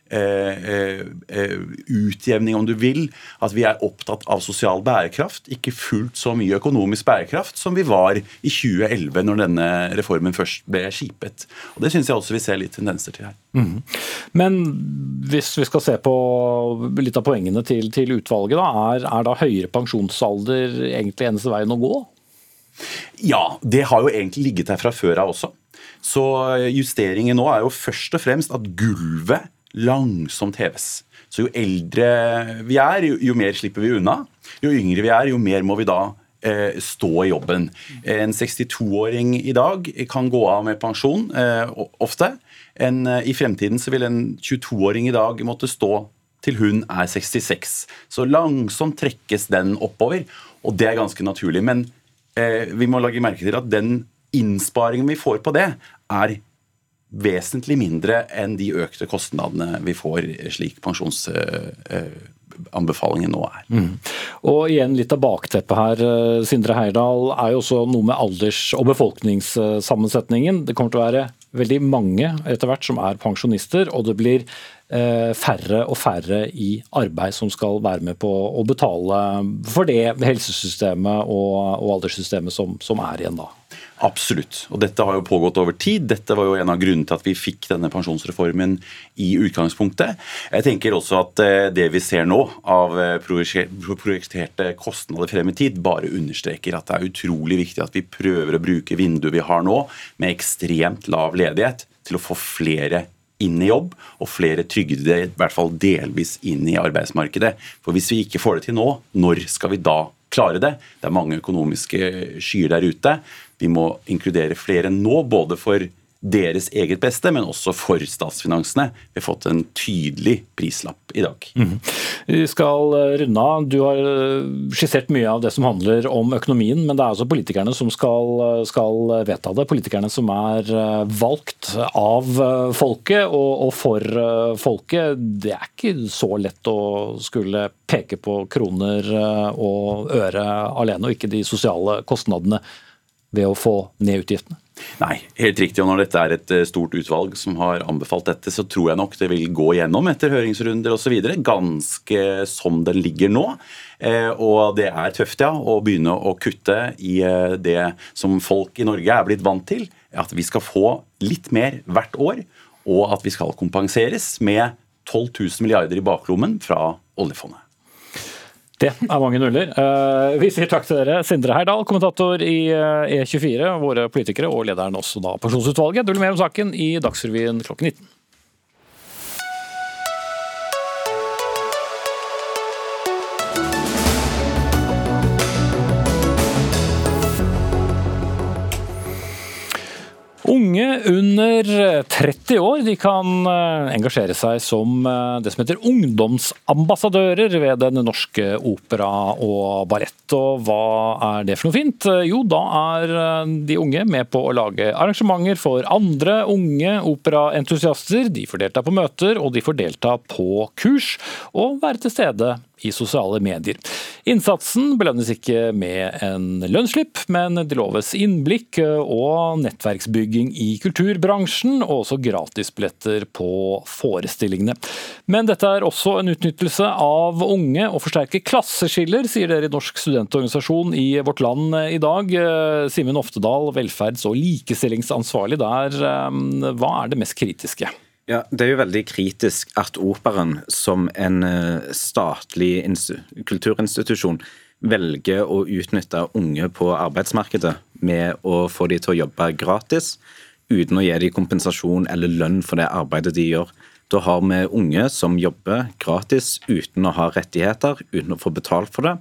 utjevning, om du vil. At vi er opptatt av sosial bærekraft, ikke fullt så mye økonomisk bærekraft som vi var i 2011, når denne reformen først ble skipet. Og Det syns jeg også vi ser litt tendenser til her. Mm. Men hvis vi skal se på litt av poengene til, til utvalget, da, er, er da høyere pensjonsalder egentlig eneste veien å gå? Ja, det har jo egentlig ligget der fra før av også. Så justeringen nå er jo først og fremst at gulvet langsomt heves. Så jo eldre vi er, jo, jo, mer slipper vi unna. Jo yngre vi er, jo mer må vi da eh, stå i jobben. En 62-åring i dag kan gå av med pensjon eh, ofte. En, eh, I fremtiden så vil en 22-åring i dag måtte stå til hun er 66. Så langsomt trekkes den oppover, og det er ganske naturlig. Men eh, vi må lage merke til at den innsparingen vi får på det, er vesentlig mindre enn de økte kostnadene vi får slik pensjonsanbefalingen nå er. Mm. Og igjen litt av bakteppet her, eh, Sindre Heirdal, er jo også noe med alders- og befolkningssammensetningen. Det kommer til å være veldig mange etter hvert som er pensjonister, og det blir eh, færre og færre i arbeid som skal være med på å betale for det helsesystemet og alderssystemet som, som er igjen da. Absolutt. Og dette har jo pågått over tid. Dette var jo en av grunnene til at vi fikk denne pensjonsreformen i utgangspunktet. Jeg tenker også at eh, det vi ser nå av eh, projekterte kostnader frem i tid, bare understreker at det er utrolig viktig at vi prøver å bruke vinduet vi har nå, med ekstremt lav ledighet, til å få flere inn i jobb, og flere trygdede i hvert fall delvis inn i arbeidsmarkedet. For hvis vi ikke får det til nå, når skal vi da klare det? Det er mange økonomiske skyer der ute. Vi må inkludere flere nå, både for deres eget beste, men også for statsfinansene. Vi har fått en tydelig prislapp i dag. Mm. Vi skal eh, runde av. Du har eh, skissert mye av det som handler om økonomien, men det er altså politikerne som skal, eh, skal vedta det. Politikerne som er valgt av folket og, og, for folket. Det er ikke så lett å skulle peke på kroner og øre alene, og ikke de sosiale kostnadene ved å få ned utgiftene? Nei, helt riktig. Og når dette er et eh, stort utvalg som har anbefalt dette, så tror jeg nok det vil gå gjennom etter høringsrunder osv. Ganske som den ligger nå. Eh, og det er tøft, ja, å begynne å kutte i eh, det som folk i Norge er blitt vant til. At vi skal få litt mer hvert år, og at vi skal kompenseres med 12 000 milliarder i baklommen fra oljefondet. Det er mange nuller. Eh, vi sier takk til dere. Sindre Herdal, kommentator i eh, E24, våre politikere, og lederen også da Pensjonsutvalget. Du blir mer om saken i Dagsrevyen klokken 19. Unge under 30 år de kan eh, engasjere seg som eh, det som heter ungdomsambassadører ved Den norske opera og ballett. Og hva er det for noe fint? Jo, da er eh, de unge med på å lage arrangementer for andre unge operaentusiaster. De får delta på møter, og de får delta på kurs, og være til stede i sosiale medier. Innsatsen belønnes ikke med en lønnsslipp, men det loves innblikk og nettverksbygging i kulturbransjen, og også gratisbilletter på forestillingene. Men dette er også en utnyttelse av unge og forsterker klasseskiller, sier dere i Norsk studentorganisasjon i Vårt Land i dag. Simen Oftedal, velferds- og likestillingsansvarlig der. Hva er det mest kritiske? Ja, Det er jo veldig kritisk at Operaen som en eh, statlig kulturinstitusjon velger å utnytte unge på arbeidsmarkedet med å få de til å jobbe gratis, uten å gi dem kompensasjon eller lønn for det arbeidet de gjør. Da har vi unge som jobber gratis uten å ha rettigheter, uten å få betalt for det.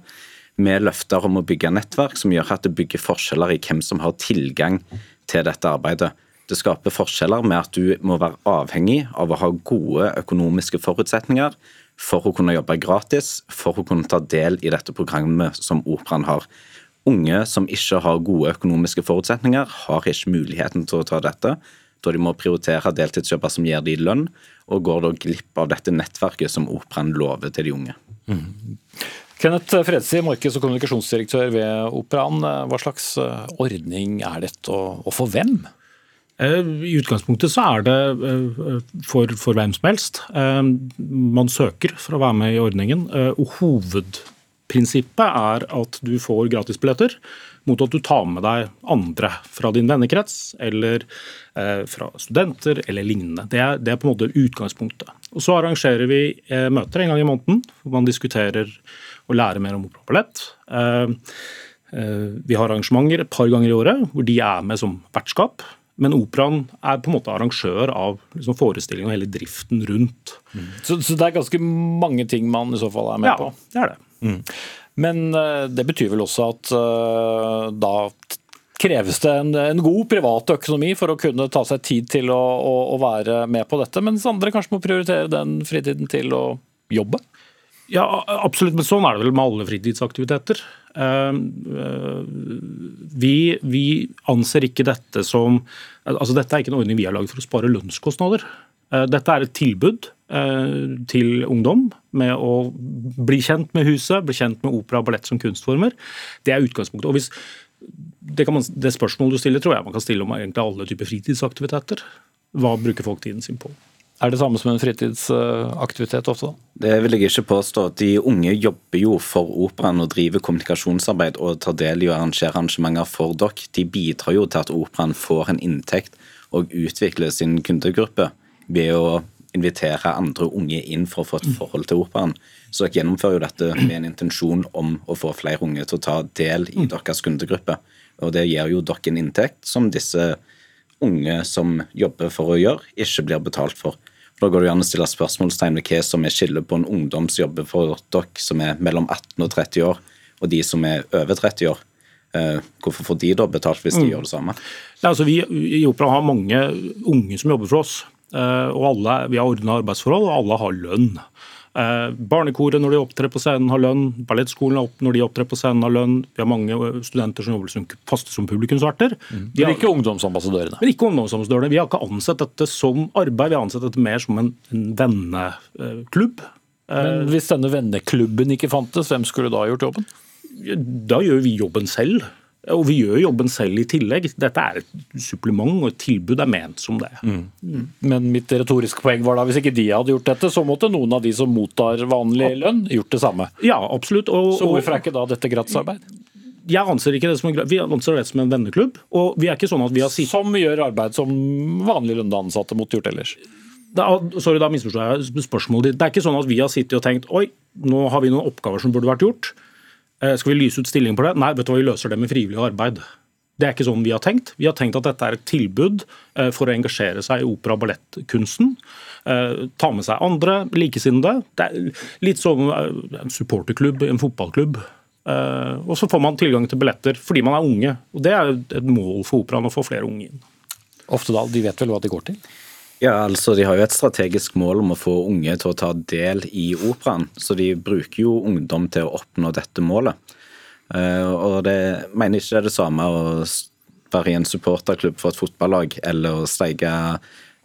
Med løfter om å bygge nettverk som gjør at det bygger forskjeller i hvem som har tilgang til dette arbeidet. Det skaper forskjeller med at du må være avhengig av å ha gode økonomiske forutsetninger for å kunne jobbe gratis, for å kunne ta del i dette programmet som Operaen har. Unge som ikke har gode økonomiske forutsetninger, har ikke muligheten til å ta dette, da de må prioritere deltidsjobber som gir de lønn, og går da glipp av dette nettverket som Operaen lover til de unge. Mm. Kenneth Fredsi, markeds- og kommunikasjonsdirektør ved Operaen. Hva slags ordning er dette, og for hvem? Eh, I utgangspunktet så er det eh, for, for, hvem som helst. Eh, man søker for å være med i ordningen. og Hovedprinsippet er at du får gratisbilletter mot at du tar med deg andre fra din vennekrets eller fra studenter eller lignende. Det er, det er, på en måte utgangspunktet. Og Så arrangerer vi møter en gang i måneden hvor man diskuterer og lærer mer om opera og ballett. Vi har arrangementer et par ganger i året hvor de er med som vertskap. Men operaen er på en måte arrangør av liksom forestillingen og hele driften rundt. Mm. Så, så, det er ganske mange ting man i så fall er med ja, på? Ja, det er det. Mm. Men uh, det betyr vel også at uh, da kreves det en, en, god privat økonomi for å kunne ta seg tid til å, å, å være med på dette, mens andre kanskje må prioritere den fritiden til å jobbe? Ja, absolutt. Men sånn er det vel med alle fritidsaktiviteter. Ehm, eh, vi, vi, anser ikke dette som altså Dette er ikke en ordning vi har laget for å spare lønnskostnader. Eh, dette er et tilbud eh, til ungdom med å bli kjent med huset, bli kjent med opera og ballett som kunstformer. Det er utgangspunktet. Og hvis, det, man, det spørsmålet du stiller, tror jeg man kan stille om egentlig alle typer fritidsaktiviteter. Hva bruker folk tiden sin på? Er det samme som en fritidsaktivitet ofte? Det vil jeg ikke påstå. De unge jobber jo for operaen og driver kommunikasjonsarbeid og tar del i å arrangere arrangementer for dere. De bidrar jo til at operaen får en inntekt og utvikler sin kundegruppe ved å invitere andre unge inn for å få et forhold til operaen. Så dere gjennomfører jo dette med en intensjon om å få flere unge til å ta del i deres kundegruppe. Og det gir jo dere en inntekt som disse unge som jobber for å gjøre, ikke blir betalt for. Da går det an å stille spørsmålstegn ved hva som er skillet på en ungdom som jobber for dere som er mellom 18 og 30 år, og de som er over 30 år. Eh, hvorfor får de da betalt hvis de mm. gjør det samme? Ja, altså vi i Opera har mange unge som jobber for oss. Eh, og alle, Vi har ordna arbeidsforhold, og alle har lønn. Eh, barnekoret når de opptrer på scenen har lønn, ballettskolen når de opptrer på scenen har lønn. Vi har mange eh, studenter som jobber som faste som publikumsverter. Mm. Men ikke ungdomsambassadørene? Men ikke ungdomsambassadørene. Vi har ikke ansett dette som arbeid, vi har ansett dette mer som en, en venneklubb. Men hvis denne venneklubben ikke fantes, hvem skulle da gjort jobben? Da gjør vi jobben selv. Og vi gjør jobben selv i tillegg. Dette er et supplement, og et tilbud er ment som det. Mm. Mm. Men mitt retoriske poeng var da hvis ikke de hadde gjort dette, så måtte noen av de som mottar vanlig lønn, gjort det samme. Ja, absolutt. Og, så hvorfor er ikke da dette gratisarbeid? Jeg anser ikke det som en, vi anser det som en venneklubb. og vi er ikke sånn at vi har Sitt... Som gjør arbeid som vanlig lønnede ansatte måtte gjort ellers? Da, sorry, da misforstår jeg spørsmålet ditt. Det er ikke sånn at vi har sittet og tenkt oi, nå har vi noen oppgaver som burde vært gjort. Eh, skal vi lyse ut stillinger på det? Nei, vet du hva, vi løser det med frivillig arbeid. Det er ikke sånn vi har tenkt. Vi har tenkt at dette er et tilbud eh, for å engasjere seg i opera- og ballettkunsten. Eh, ta med seg andre likesinnede. Det er litt som en supporterklubb, en fotballklubb. Og så får man tilgang til billetter fordi man er unge. Og Det er et mål for operaen å få flere unge inn. Oftedal, de vet vel hva de går til? Ja, altså De har jo et strategisk mål om å få unge til å ta del i operaen. Så de bruker jo ungdom til å oppnå dette målet. Eh, og det mener ikke det er det samme å være i en supporterklubb for et fotballag eller å steike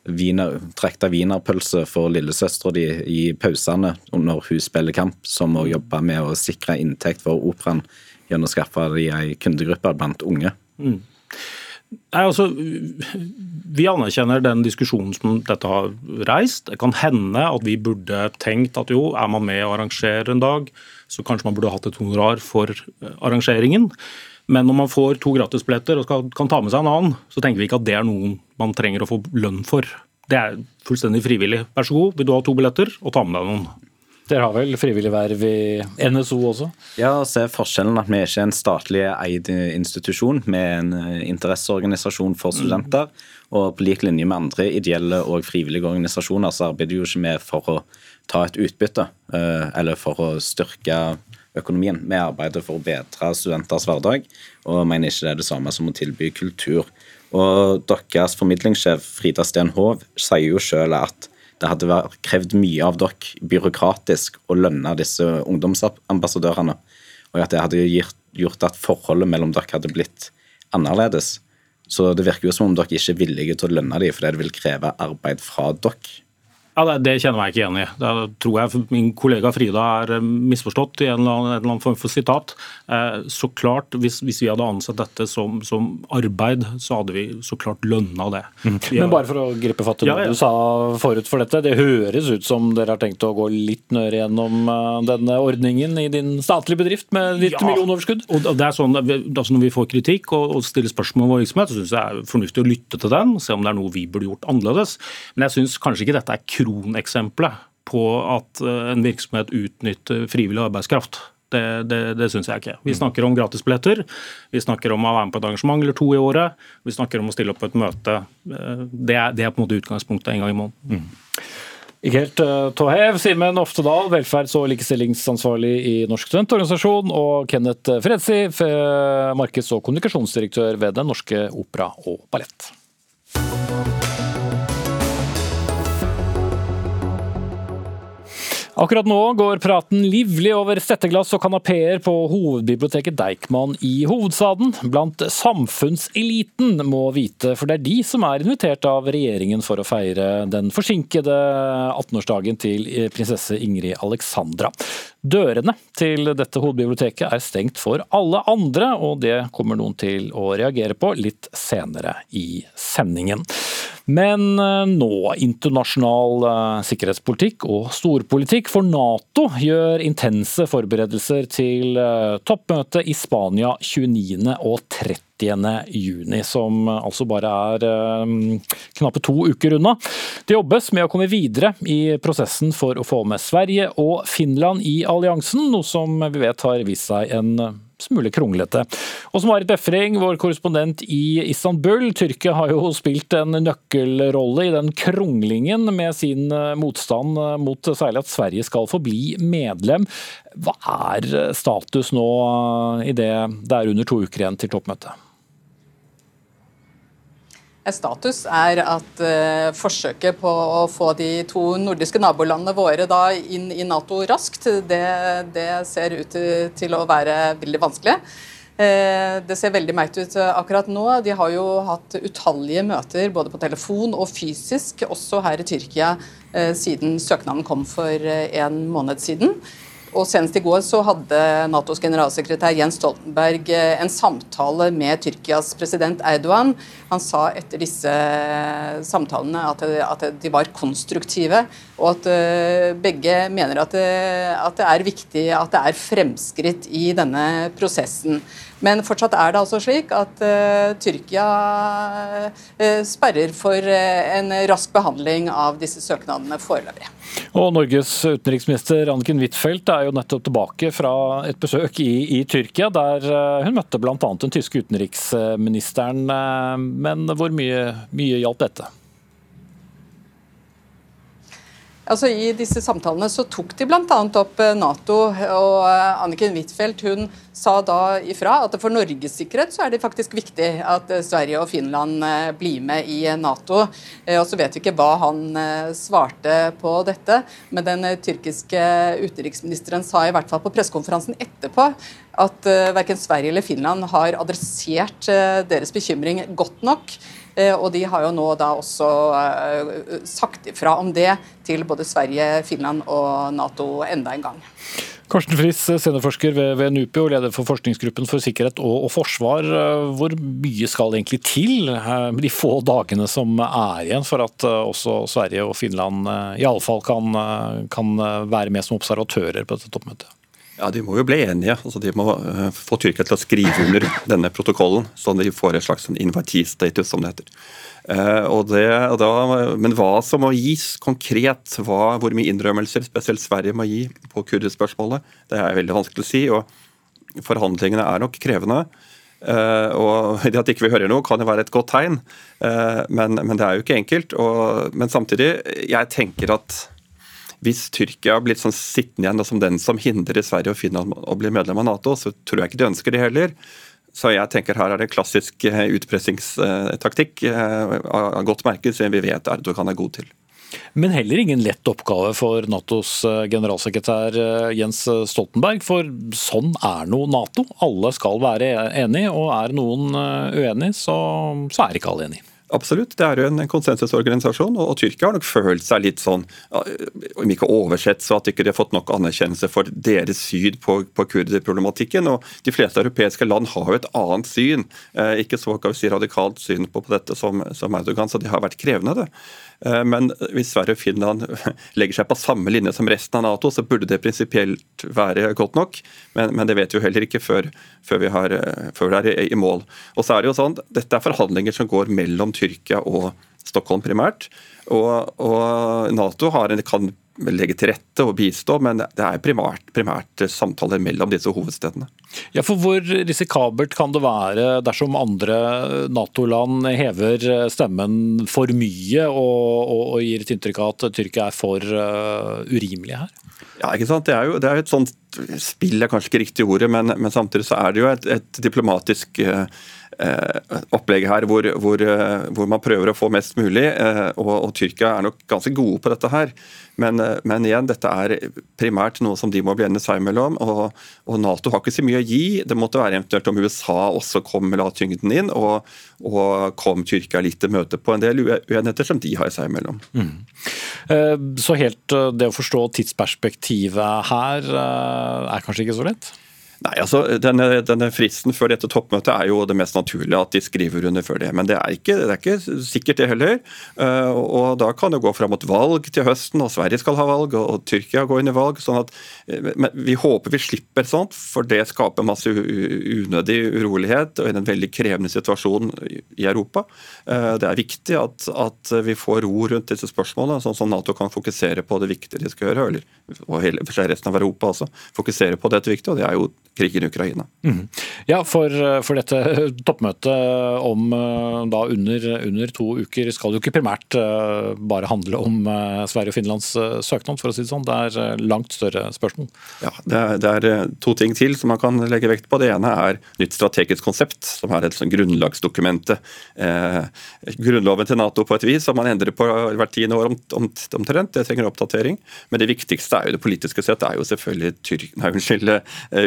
viner, trekte wienerpølse for lillesøstera di i pausene når hun spiller kamp, som å jobbe med å sikre inntekt for operaen gjennom å skaffe de ei kundegruppe blant unge. Mm. Nei, altså, Vi anerkjenner den diskusjonen som dette har reist. Det kan hende at vi burde tenkt at jo, er man med og arrangerer en dag, så kanskje man burde hatt et honorar for eh, arrangeringen. Men når man får to gratisbilletter og skal, kan ta med seg en annen, så tenker vi ikke at det er noen man trenger å få lønn for. Det er fullstendig frivillig. Vær så god, vil du ha to billetter, og ta med deg noen. Dere har vel frivillig verv i NSO også? Ja, så er forskjellen at vi er ikke en statlig eid institusjon. Vi er en eh, interesseorganisasjon for studenter. Og på lik linje med andre ideelle og frivillige organisasjoner, så arbeider jo ikke vi for å ta et utbytte eh, eller for å styrke økonomien. Vi arbeider for å bedre studenters hverdag, og mener ikke det er det samme som å tilby kultur. Og Deres formidlingssjef Frida Steen Hov sier jo selv at det hadde krevd mye av dere byråkratisk å lønne disse ungdomsambassadørene, og at det hadde gjort at forholdet mellom dere hadde blitt annerledes. Så det virker jo som om dere ikke er villige til å lønne dem, fordi det vil kreve arbeid fra dere. Ja, Det kjenner jeg ikke igjen i. Da tror jeg min kollega Frida er eh, misforstått i en eller annen, en eller annen form for sitat. Eh, så klart, hvis, hvis, vi hadde ansett dette som, som, arbeid, så hadde vi så klart lønna det. Mm. Men bare for å gripe fatt i ja, ja. du sa forut for dette. Det høres ut som dere har tenkt å gå litt nøyere gjennom eh, denne ordningen i din statlige bedrift med ditt ja, millionoverskudd? Og det er sånn, altså Når vi får kritikk og, og stiller spørsmål om vår virksomhet, så syns jeg det er fornuftig å lytte til den, se om det er noe vi burde gjort annerledes. Men jeg syns kanskje ikke dette er kroneksempelet på at eh, en virksomhet utnytter frivillig arbeidskraft. Det, det, det syns jeg ikke. Vi snakker om gratisbilletter, vi snakker om å være med på et arrangement eller to i året, vi snakker om å stille opp på et møte. Eh, det er, det er på en måte utgangspunktet en gang i måneden. Mm. Ikke helt uh, Simen Oftedal, velferds- og likestillingsansvarlig i Norsk studentorganisasjon, og Kenneth Fredsi, markeds- og kommunikasjonsdirektør ved Den norske opera og ballett. Akkurat nå går praten livlig over setteglass og kanapeer på hovedbiblioteket Deichman i hovedstaden. Blant samfunnseliten må vite, for det er de som er invitert av regjeringen for å feire den forsinkede 18-årsdagen til prinsesse Ingrid Alexandra. Dørene til dette hovedbiblioteket er stengt for alle andre, og det kommer noen til å reagere på litt senere i sendingen. Men eh, nå internasjonal eh, sikkerhetspolitikk og storpolitikk, for Nato gjør intense forberedelser til eh, toppmøtet i Spania 29. og 30 juni, som altså bare er knappe to uker unna. Det jobbes med å komme videre i prosessen for å få med Sverige og Finland i alliansen, noe som vi vet har vist seg en smule kronglete. Og som Marit Befring, vår korrespondent i Istanbul, Tyrkia har jo spilt en nøkkelrolle i den kronglingen med sin eh, motstand eh, mot særlig at Sverige skal forbli medlem. Hva er status nå eh, i det det er under to uker igjen til toppmøtet? Status er at uh, forsøket på å få de to nordiske nabolandene våre da inn i Nato raskt, det, det ser ut til å være veldig vanskelig. Uh, det ser veldig meit ut akkurat nå. De har jo hatt utallige møter både på telefon og fysisk, også her i Tyrkia, uh, siden søknaden kom for en måned siden. Og Senest i går så hadde Natos generalsekretær Jens Stoltenberg eh, en samtale med Tyrkias president Erdogan. Han sa etter disse samtalene at, at de var konstruktive, og at eh, begge mener at det, at det, er viktig at det er fremskritt i denne prosessen. Men fortsatt er det altså slik at uh, Tyrkia uh, sperrer for uh, en rask behandling av disse søknadene foreløpig. Og Norges utenriksminister Anniken Huitfeldt er jo nettopp tilbake fra et besøk i, i Tyrkia, der hun møtte bl.a. den tyske utenriksministeren. Men hvor mye, mye hjalp dette? Altså I disse samtalene så tok de bl.a. opp Nato, og Anniken Huitfeldt hun sa da ifra at for Norges sikkerhet så er det faktisk viktig at eh, Sverige og Finland blir med i Nato. Og så vet vi ikke hva han svarte på dette, men den tyrkiske utenriksministeren sa i hvert fall på pressekonferansen etterpå at verken Sverige eller Finland har adressert deres bekymring godt nok. Eh, og de har jo nå da også eh, sagt ifra om det til både Sverige, Finland og Nato enda en gang. Karsten Friis, seniorforsker ved, NUPI og leder for forskningsgruppen for sikkerhet og, forsvar. Hvor mye skal egentlig til eh, med de få dagene som er igjen for at også Sverige og Finland iallfall kan, kan være med som observatører på dette toppmøtet? Ja, De må jo bli enige. Altså, de må få Tyrkia til å skrive under denne protokollen, så de får et slags innovativstatus, som det heter. Uh, det, da, men hva som må gis konkret, hva, hvor mye innrømmelser spesielt Sverige må gi på kurderspørsmålet, det er veldig vanskelig å si. og Forhandlingene er nok krevende. Uh, og Det at ikke vi hører noe, kan jo være et godt tegn, men, men, det er jo ikke enkelt. Og, men samtidig, jeg tenker at hvis Tyrkia blir sånn sittende igjen som den som hindrer Sverige og Finland å bli medlem av Nato, så tror jeg ikke de ønsker det heller. Så jeg tenker her er det klassisk eh, utpressingstaktikk eh, av godt merke, som vi vet Erdogan er god til. Men heller ingen lett oppgave for Natos eh, generalsekretær Jens Stoltenberg. For sånn er nå Nato. Alle skal være enige, og er noen uenig, så, så er ikke alle enige. Absolutt, det er jo en konsensusorganisasjon, og, og Tyrkia har nok følt seg litt sånn, om ikke oversett, så at de ikke har fått nok anerkjennelse for deres syn på, på kurderproblematikken. og De fleste europeiske land har jo et annet syn, eh, ikke så kan vi si, radikalt syn på, på dette som, som Erdogan, så det har vært krevende. det. Eh, men hvis Sverige og Finland legger seg på samme linje som resten av Nato, så burde det prinsipielt være godt nok. Men, men, det vet vi jo heller ikke før, før, vi, har, eh, før det er i, i mål. Og så er det jo sånn, Dette er forhandlinger som går mellom Tyrkia og Stockholm primært. Og, og Nato en, kan legge til rette og bistå, men det er primært, primært samtaler mellom disse hovedstedene. Ja, for Hvor risikabelt kan det være dersom andre Nato-land hever stemmen for mye og, og, og, gir et inntrykk av at Tyrkia er for uh, urimelig her? Ja, ikke sant? Det er jo det er et sånt spill er kanskje ikke riktig ordet, men, men samtidig så er det jo et, et diplomatisk uh, Eh, opplegg her hvor, hvor, eh, hvor, man prøver å få mest mulig. Eh, og, og Tyrkia er nok ganske gode på dette her. Men, men, igjen, dette er primært noe som de må bli enige seg mellom. Og, og, Nato har ikke så mye å gi. Det måtte være eventuelt om USA også kom la tyngden inn, og, og kom Tyrkia litt til møte på en del uenigheter som de har seg mellom. Mm. Så helt det å forstå tidsperspektivet her er kanskje ikke så lett? Nei, altså denne, denne, Fristen før dette toppmøtet er jo det mest naturlige at de skriver under før det. Men det er ikke, det er ikke sikkert, det heller. Uh, og Da kan det gå fram mot valg til høsten, og Sverige skal ha valg, og, og Tyrkia går inn i valg. sånn at uh, Vi håper vi slipper sånt, for det skaper masse unødig urolighet og i en veldig krevende situasjon i Europa. Uh, det er viktig at, at, vi får ro rundt disse spørsmålene, sånn som Nato kan fokusere på det viktige de skal gjøre, eller, og hele, resten av Europa også. Fokusere på dette viktige, og det er jo krigen i Ukraina. Mm. Ja, for, for, dette toppmøtet om da under, under, to uker skal jo ikke primært uh, bare handle om uh, Sverige og Finlands søknad, for å si det sånn. Det er langt større spørsmål. Ja, det er, det er, to ting til som man kan legge vekt på. Det ene er nytt strategisk konsept, som er et sånn grunnlagsdokument. grunnloven til Nato på et vis, som man endrer på hvert tiende år omtrent. Om, om det trenger oppdatering. Men det viktigste er jo det politiske sett, er jo selvfølgelig Tyrk, nei, unnskyld,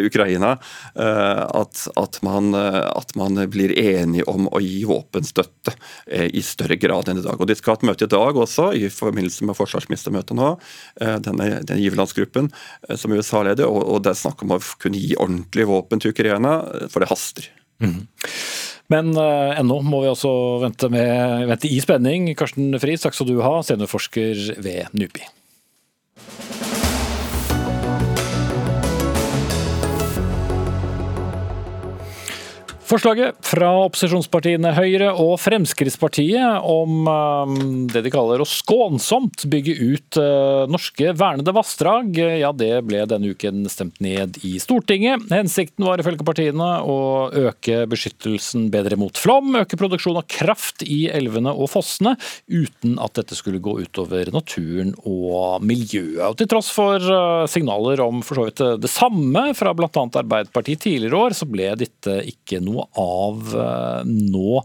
Ukraina Ukraina, eh, at, at, man, eh, at, man, blir enige om å gi våpenstøtte eh, i større grad enn i dag. Og De skal ha et møte i dag også, i forbindelse med forsvarsministermøtet nå, denne, denne giverlandsgruppen som USA leder, og, og det er snakk om å kunne gi ordentlige våpen til Ukraina, for det haster. Mm. Men uh, ennå må vi også vente, med, vente i spenning. Karsten Friis, takk skal du ha, seniorforsker ved NUPI. Forslaget fra opposisjonspartiene Høyre og Fremskrittspartiet om eh, det de kaller å skånsomt bygge ut eh, norske vernede vassdrag, ja det ble denne uken stemt ned i Stortinget. Hensikten var ifølge partiene å øke beskyttelsen bedre mot flom, øke produksjon av kraft i elvene og fossene, uten at dette skulle gå utover naturen og miljøet. Og til tross for eh, signaler om for så vidt det samme fra bl.a. Arbeiderpartiet tidligere år, så ble dette ikke noe av eh, nå.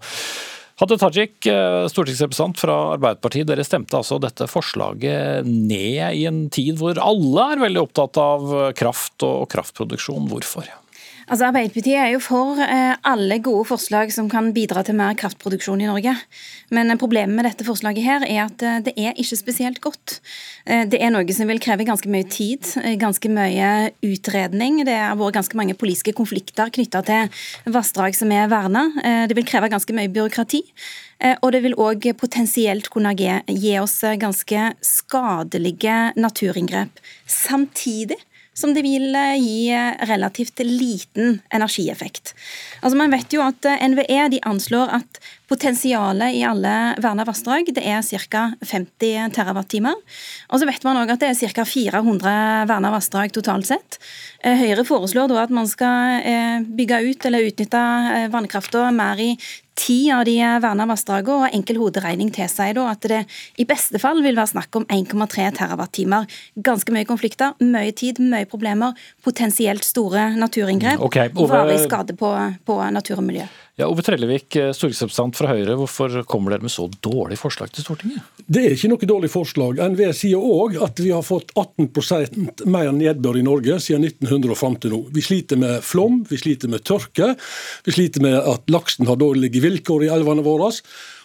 Hadia Tajik, eh, stortingsrepresentant fra Arbeiderpartiet, dere stemte altså dette forslaget ned i en tid hvor alle er veldig opptatt av kraft og kraftproduksjon. Hvorfor? Altså Arbeiderpartiet er jo for eh, alle gode forslag som kan bidra til mer kraftproduksjon i Norge. Men problemet med dette forslaget her er at eh, det er ikke spesielt godt. Eh, det er noe som vil kreve ganske mye tid, ganske mye utredning. Det har vært ganske mange politiske konflikter knytta til vassdrag som er verna. Det vil kreve ganske mye byråkrati. Og det vil òg potensielt kunne gi oss ganske skadelige naturinngrep. Samtidig som det vil eh, gi eh, relativt liten energieffekt. Altså Man vet jo at eh, NVE de anslår at potensialet i alle verna vassdrag det er ca. 50 TWh. Og så vet man òg at det er ca. 400 verna vassdrag totalt sett. Høyre foreslår da at man skal bygge ut eller utnytte vannkrafta mer i ti av de verna vassdragene, og enkel hoderegning tilsier da at det i beste fall vil være snakk om 1,3 TWh. Ganske mye konflikter, mye tid, mye problemer, potensielt store naturinngrep. Okay, Ove... Varig skade på, på natur og miljø. Ja, Ove Trellevik, eh, stortingsrepresentant fra Høyre. Hvorfor kommer dere med så dårlig forslag til Stortinget? Det er ikke noe dårlig forslag. NVE sier òg at vi har fått 18% mer nedbør i Norge siden 1900 og fram til nå. Vi sliter med flom, vi sliter med tørke, vi sliter med at laksen har dårlige vilkår i elvene våre.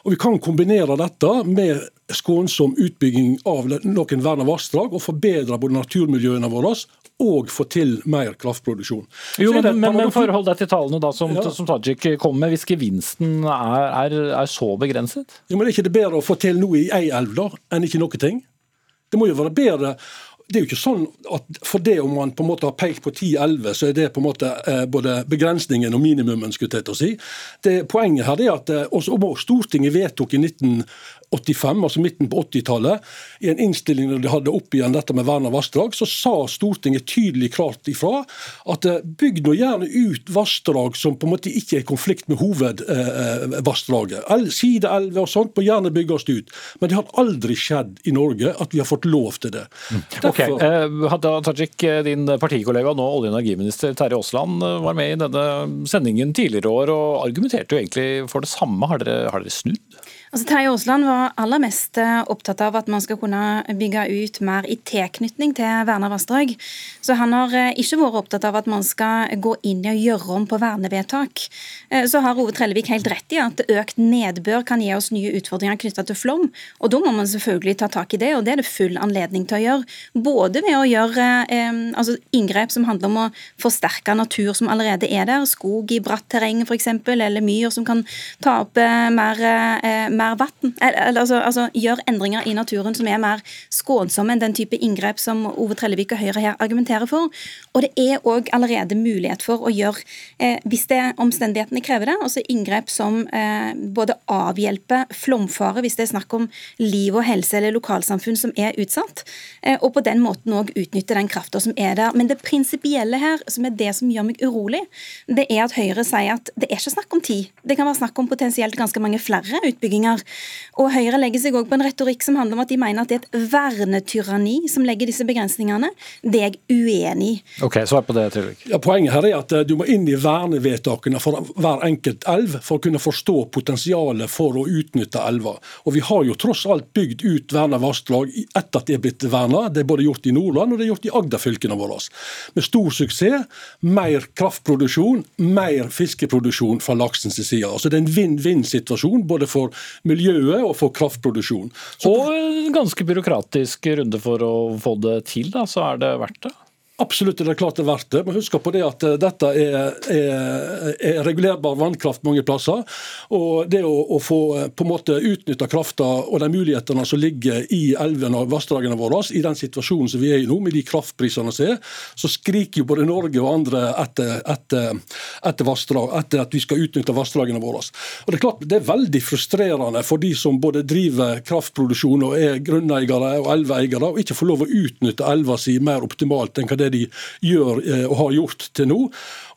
Og Vi kan kombinere dette med skånsom utbygging av noen verna vassdrag og forbedre både naturmiljøene våre og få til mer kraftproduksjon. Jo, men, men, men forhold deg til tallene da, som, ja. som Tajik kom med. Hvis gevinsten er, er, er, så begrenset? Jo, men Er ikke det bedre å få til noe i ei elv da, enn ikke noe ting? Det må jo være bedre det er jo ikke sånn at for det om man på en måte har pekt på 10-11, så er det på en måte eh, både begrensningen og minimumen. skulle jeg til å si. Det, poenget her er at eh, også, Stortinget vedtok i 19 85, altså midten på 80-tallet, i en innstilling når de hadde opp igjen dette med vern av vassdrag, så sa Stortinget tydelig klart ifra at eh, bygg nå gjerne ut vassdrag som på en måte ikke er i konflikt med hovedvassdraget. Eh, Sideelver og sånt må gjerne bygges ut. Men det har aldri skjedd i Norge at vi har fått lov til det. Mm. Derfor... Ok, eh, Tajik, din partikollega, nå olje- og energiminister Terje Aasland, var med i denne sendingen tidligere år og argumenterte jo egentlig for det samme. Har dere, har dere snudd? Altså, Terje Aasland var aller mest eh, opptatt av at man skal kunne bygge ut mer i tilknytning til verna vassdrag. Så han har eh, ikke vært opptatt av at man skal gå inn i og gjøre om på vernevedtak. Eh, så har Ove Trellevik helt rett i at økt nedbør kan gi oss nye utfordringer knyttet til flom. Og da må man selvfølgelig ta tak i det, og det er det full anledning til å gjøre. Både ved å gjøre altså inngrep som handler om å forsterke natur som allerede er der, skog i bratt terreng f.eks., eller myr som kan ta opp mer, eh, mer vann. Altså, altså, gjør endringer i naturen som er mer skånsomme enn den type inngrep som Ove Trellevik og Høyre her argumenterer for. Og det er òg allerede mulighet for å gjøre, eh, hvis det omstendighetene krever det, altså inngrep som eh, både avhjelper flomfare hvis det er snakk om liv og helse eller lokalsamfunn som er utsatt, eh, og på den måten òg utnytte den krafta som er der. Men det prinsipielle her, som er det som gjør meg urolig, det er at Høyre sier at det er ikke snakk om tid. Det kan være snakk om potensielt ganske mange flere utbygginger begrensninger. Og Høyre legger seg òg på en retorikk som handler om at de mener at det er et vernetyranni som legger disse begrensningene. Det er jeg uenig i. Ok, Svar på det, Trygg. Ja, poenget her er at eh, du må inn i vernevedtakene for hver enkelt elv for å kunne forstå potensialet for å utnytte elver. Og Vi har jo tross alt bygd ut verna vassdrag etter at de er blitt verna. Det er både gjort i Nordland og det er gjort i Agder-fylkene våre. Med stor suksess. Mer kraftproduksjon, mer fiskeproduksjon fra laksens side. Altså Det er en vinn-vinn-situasjon både for miljøet og for kraftproduksjon. Så og en ganske byråkratisk runde for å få det til, da, så er det verdt det? Absolutt er det klart det er verdt det, men husk på det at eh, dette er, er, er regulerbar vannkraft mange plasser. Og det å, å få eh, på en måte utnytta krafta og de mulighetene som ligger i elvene og vassdragene våre, i den situasjonen som vi er i nå, med de kraftprisene som er, så skriker jo både Norge og andre etter, etter, etter, vassdrag, etter at vi skal utnytte vassdragene våre. Og Det er klart det er veldig frustrerende for de som både driver kraftproduksjon og er grunneiere og elveeiere, og ikke får lov å utnytte elva si mer optimalt enn hva det det de gjør eh, og har gjort til nå.